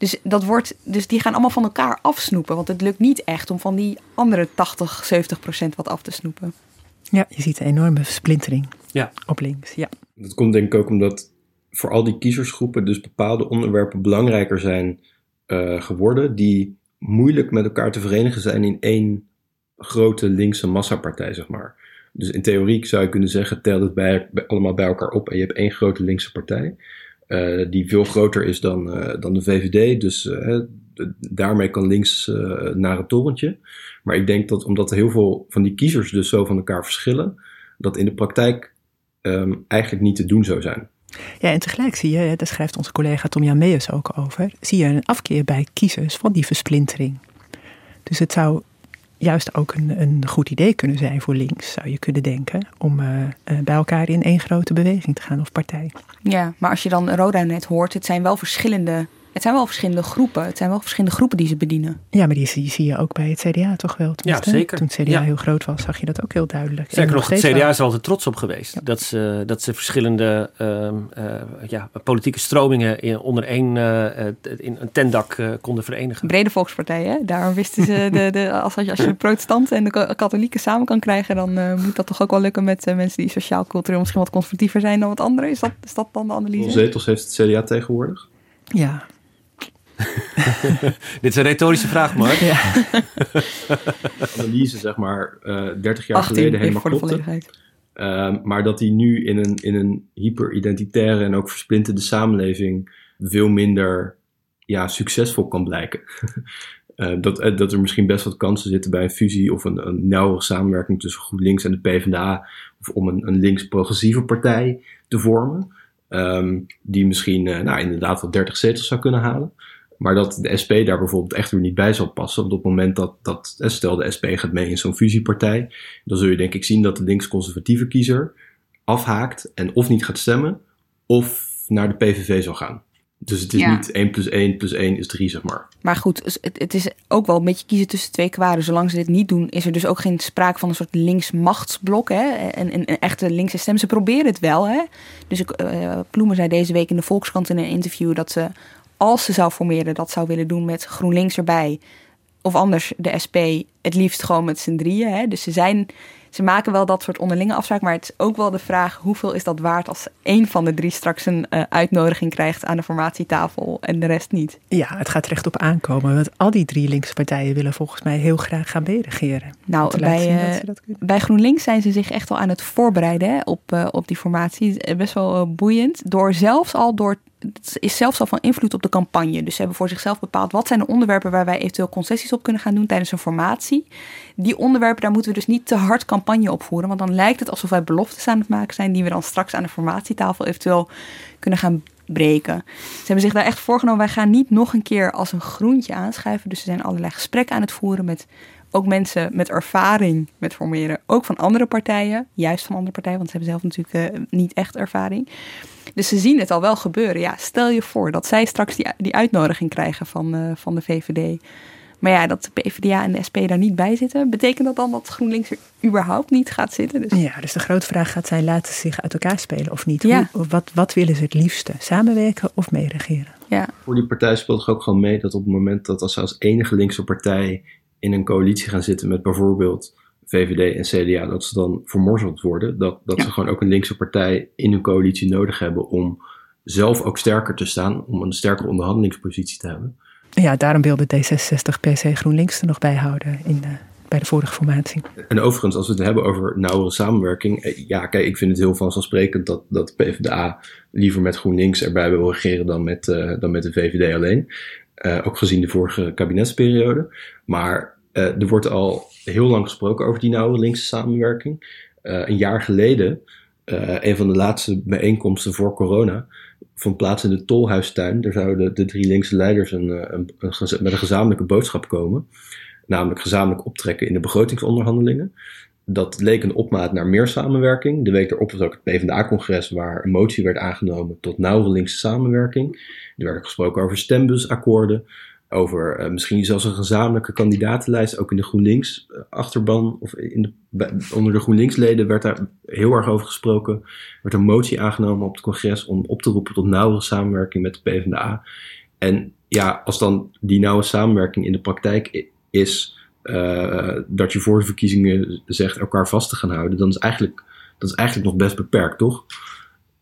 Dus, dat wordt, dus die gaan allemaal van elkaar afsnoepen. Want het lukt niet echt om van die andere 80, 70 procent wat af te snoepen. Ja, je ziet een enorme versplintering ja. op links. Ja. Dat komt denk ik ook omdat voor al die kiezersgroepen dus bepaalde onderwerpen belangrijker zijn uh, geworden. Die moeilijk met elkaar te verenigen zijn in één grote linkse massapartij, zeg maar. Dus in theorie zou je kunnen zeggen, tel het bij, allemaal bij elkaar op en je hebt één grote linkse partij. Uh, die veel groter is dan, uh, dan de VVD. Dus uh, daarmee kan links naar het torentje. Maar ik denk dat omdat heel veel van die kiezers dus zo van elkaar verschillen, dat in de praktijk um, eigenlijk niet te doen zou zijn. Ja, en tegelijk zie je, daar schrijft onze collega Tom Jan Meijers ook over, zie je een afkeer bij kiezers van die versplintering. Dus het zou juist ook een, een goed idee kunnen zijn voor links, zou je kunnen denken, om uh, uh, bij elkaar in één grote beweging te gaan of partij. Ja, maar als je dan Roda net hoort, het zijn wel verschillende het zijn wel verschillende groepen. Het zijn wel verschillende groepen die ze bedienen. Ja, maar die zie, je ook bij het CDA toch wel. Ja, zeker. Toen het CDA heel groot was, zag je dat ook heel duidelijk. Zeker nog, het CDA is er altijd trots op geweest. Dat, ze, dat ze verschillende uh, uh, ja, politieke stromingen in, onder één uh, in een tentdak konden verenigen. Brede volkspartij, hè? Daarom wisten ze, de, de, als, je, als je de protestanten en de katholieken samen kan krijgen... dan moet dat toch ook wel lukken met mensen die sociaal-cultureel misschien wat conservatiever zijn dan wat anderen. Is dat, is dat dan de analyse? Hoeveel zetels heeft het CDA tegenwoordig? Ja, Dit is een retorische vraag, Mark. Ja. Analyse, zeg maar, uh, eh, 30 jaar geleden helemaal klopte. Uh, maar dat die nu in een, in een hyper-identitaire en ook versplinterde samenleving veel minder ja, succesvol kan blijken. uh, dat, uh, dat er misschien best wat kansen zitten bij een fusie of een, een nauwere samenwerking tussen GroenLinks en de PvdA. Of om een, een links-progressieve partij te vormen. Um, die misschien nou, inderdaad wel 30 zetels zou kunnen halen. Maar dat de SP daar bijvoorbeeld echt weer niet bij zal passen. Op het moment dat, dat stel de SP gaat mee in zo'n fusiepartij, dan zul je denk ik zien dat de links-conservatieve kiezer afhaakt en of niet gaat stemmen, of naar de PVV zal gaan. Dus het is Ja. niet 1 plus 1 plus 1 is 3, zeg maar. Maar goed, het, is ook wel een beetje kiezen tussen twee kwaden. Zolang ze dit niet doen, is er dus ook geen sprake van een soort links machtsblok. Hè? En een, een echte linkse stem. Ze proberen het wel. Hè? Dus ik, eh, Ploemen zei deze week in de Volkskrant in een interview dat ze, als ze zou formeren, dat zou willen doen met GroenLinks erbij. Of anders de SP, het liefst gewoon met z'n drieën. Hè? Dus ze zijn. Ze maken wel dat soort onderlinge afspraken, maar het is ook wel de vraag hoeveel is dat waard als één van de drie straks een eh, uitnodiging krijgt aan de formatietafel en de rest niet. Ja, het gaat recht op aankomen. Want al die drie linkse partijen willen volgens mij heel graag gaan meeregeren. Nou, bij, eh, bij GroenLinks zijn ze zich echt al aan het voorbereiden hè, op, eh, op die formatie. Best wel boeiend. Door zelfs al door. Het is zelfs al van invloed op de campagne. Dus ze hebben voor zichzelf bepaald wat zijn de onderwerpen waar wij eventueel concessies op kunnen gaan doen tijdens een formatie. Die onderwerpen, daar moeten we dus niet te hard campagne op voeren. Want dan lijkt het alsof wij beloftes aan het maken zijn die we dan straks aan de formatietafel eventueel kunnen gaan breken. Ze hebben zich daar echt voorgenomen. Wij gaan niet nog een keer als een groentje aanschuiven. Dus ze zijn allerlei gesprekken aan het voeren met ook mensen met ervaring met formeren. Ook van andere partijen. Juist van andere partijen, want ze hebben zelf natuurlijk eh, niet echt ervaring. Dus ze zien het al wel gebeuren. Ja, stel je voor dat zij straks die, die uitnodiging krijgen van, eh, van de VVD. Maar ja, dat de PvdA en de SP daar niet bij zitten. Betekent dat dan dat GroenLinks er überhaupt niet gaat zitten? Dus Ja, dus de grote vraag gaat zijn, laten ze zich uit elkaar spelen of niet? Ja. Hoe, wat, wat willen ze het liefste? Samenwerken of meeregeren? ja. Voor die partij speelt ook gewoon mee dat op het moment dat als ze als enige linkse partij in een coalitie gaan zitten met bijvoorbeeld VVD en CDA, dat ze dan vermorzeld worden. Dat, dat ze gewoon ook een linkse partij in hun coalitie nodig hebben om zelf ook sterker te staan, om een sterkere onderhandelingspositie te hebben. Ja, daarom wilde D66 per se GroenLinks er nog bij houden in de, bij de vorige formatie. En overigens, als we het hebben over nauwere samenwerking. eh, Ja, kijk, ik vind het heel vanzelfsprekend dat, dat PvdA liever met GroenLinks erbij wil regeren dan met, eh, dan met de VVD alleen. Eh, ook gezien de vorige kabinetsperiode. Maar eh, er wordt al heel lang gesproken over die nauwe linkse samenwerking. Eh, een jaar geleden, eh, een van de laatste bijeenkomsten voor corona, vond plaats in de Tolhuistuin. Daar zouden de drie linkse leiders een, eh, een, met een gezamenlijke boodschap komen. Namelijk gezamenlijk optrekken in de begrotingsonderhandelingen. Dat leek een opmaat naar meer samenwerking. De week erop was ook het PvdA-congres waar een motie werd aangenomen tot nauwere linkse samenwerking. Er werd ook gesproken over stembusakkoorden. Over eh, misschien zelfs een gezamenlijke kandidatenlijst, ook in de GroenLinks-achterban. Of in de, onder de GroenLinks-leden werd daar heel erg over gesproken. Er werd een motie aangenomen op het congres om op te roepen tot nauwere samenwerking met de PvdA. En ja, als dan die nauwe samenwerking in de praktijk is eh, dat je voor de verkiezingen zegt elkaar vast te gaan houden, dan is eigenlijk, dat is eigenlijk nog best beperkt, toch?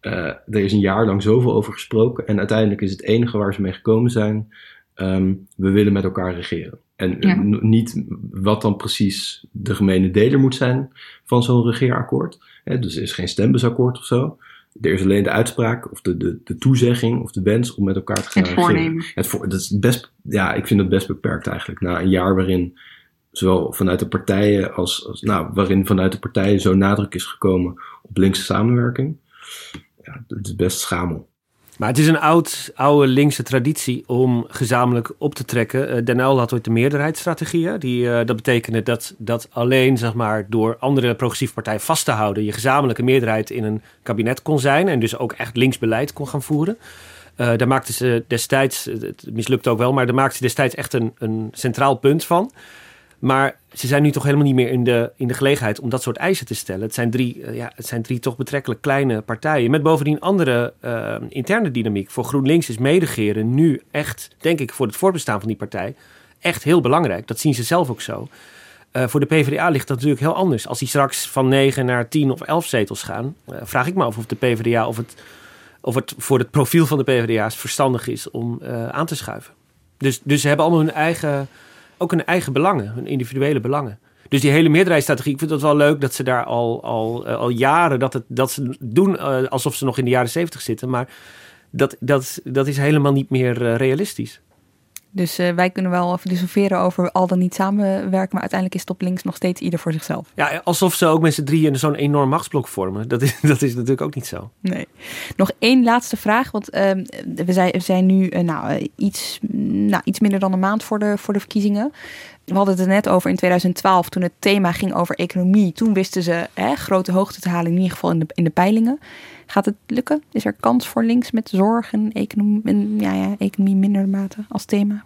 Eh, er is een jaar lang zoveel over gesproken en uiteindelijk is het enige waar ze mee gekomen zijn, ehm, we willen met elkaar regeren. En Ja. n- niet wat dan precies de gemene deler moet zijn van zo'n regeerakkoord. Hè, dus er is geen stembusakkoord of zo. Er is alleen de uitspraak of de, de, de toezegging of de wens om met elkaar te gaan Het regeren. voornemen. Het voor, dat is best, ja, ik vind dat best beperkt eigenlijk. Na een jaar waarin zowel vanuit de partijen als, als nou, waarin vanuit de partijen zo nadruk is gekomen op linkse samenwerking. Ja, het is best schamel. Maar het is een oud, oude linkse traditie om gezamenlijk op te trekken. Eh, Den Uyl had ooit de meerderheidsstrategie. hè. Die, eh, dat betekende dat, dat alleen zeg maar, door andere progressieve partijen vast te houden... je gezamenlijke meerderheid in een kabinet kon zijn... en dus ook echt links beleid kon gaan voeren. Eh, daar maakten ze destijds, het mislukte ook wel... maar daar maakten ze destijds echt een, een centraal punt van... Maar ze zijn nu toch helemaal niet meer in de, in de gelegenheid om dat soort eisen te stellen. Het zijn drie, eh, ja, het zijn drie toch betrekkelijk kleine partijen. Met bovendien andere eh, interne dynamiek. Voor GroenLinks is mederegeren nu echt, denk ik, voor het voortbestaan van die partij, echt heel belangrijk. Dat zien ze zelf ook zo. Eh, voor de PvdA ligt dat natuurlijk heel anders. Als die straks van 9 naar 10 of 11 zetels gaan, vraag ik me af of de PvdA of het, of het voor het profiel van de PvdA's verstandig is om aan te schuiven. Dus, dus ze hebben allemaal hun eigen, ook hun eigen belangen, hun individuele belangen. Dus die hele meerderheidsstrategie, ik vind het wel leuk dat ze daar al, al, eh, al jaren, dat, het, dat ze doen eh, alsof ze nog in de jaren 70 zitten. Maar dat, dat, dat is helemaal niet meer eh, realistisch. Dus eh, wij kunnen wel filosoferen over al dan niet samenwerken, maar uiteindelijk is het op links nog steeds ieder voor zichzelf. Ja, alsof ze ook met z'n drieën zo'n enorm machtsblok vormen. Dat is, dat is natuurlijk ook niet zo. Nee. Nog één laatste vraag, want ehm, we, zijn, we zijn nu eh, nou, eh, iets, nou, iets minder dan een maand voor de, voor de verkiezingen. We hadden het er net over in 2012, toen het thema ging over economie. Toen wisten ze hè, grote hoogte te halen, in ieder geval in de, in de peilingen. Gaat het lukken? Is er kans voor links met zorg en economie, ja, ja, economie minder mate als thema?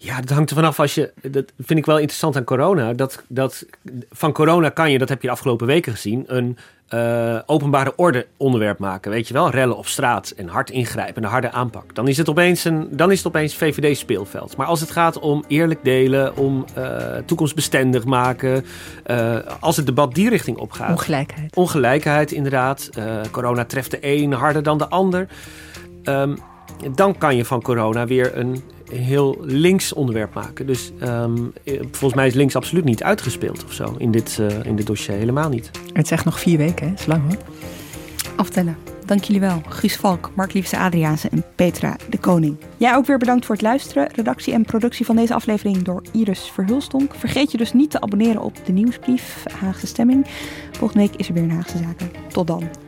Ja, dat hangt er vanaf als je. Dat vind ik wel interessant aan corona. Dat, dat van corona kan je, dat heb je de afgelopen weken gezien, een uh, openbare orde onderwerp maken. Weet je wel, rellen op straat en hard ingrijpen, een harde aanpak. Dan is het opeens een, dan is het opeens VVD-speelveld. Maar als het gaat om eerlijk delen, om uh, toekomstbestendig maken, uh, als het debat die richting opgaat. Ongelijkheid. Ongelijkheid, inderdaad. corona treft de een harder dan de ander. Um, dan kan je van corona weer een heel links onderwerp maken. Dus um, volgens mij is links absoluut niet uitgespeeld of zo in dit, uh, in dit dossier. Helemaal niet. Het zegt nog vier weken, hè? Dat is lang hoor. Aftellen. Dank jullie wel. Guus Valk, Mark Liefse Adriaanse en Petra de Koning. Jij ook weer bedankt voor het luisteren. Redactie en productie van deze aflevering door Iris Verhulstonk. Vergeet je dus niet te abonneren op de nieuwsbrief Haagse Stemming. Volgende week is er weer een Haagse Zaken. Tot dan.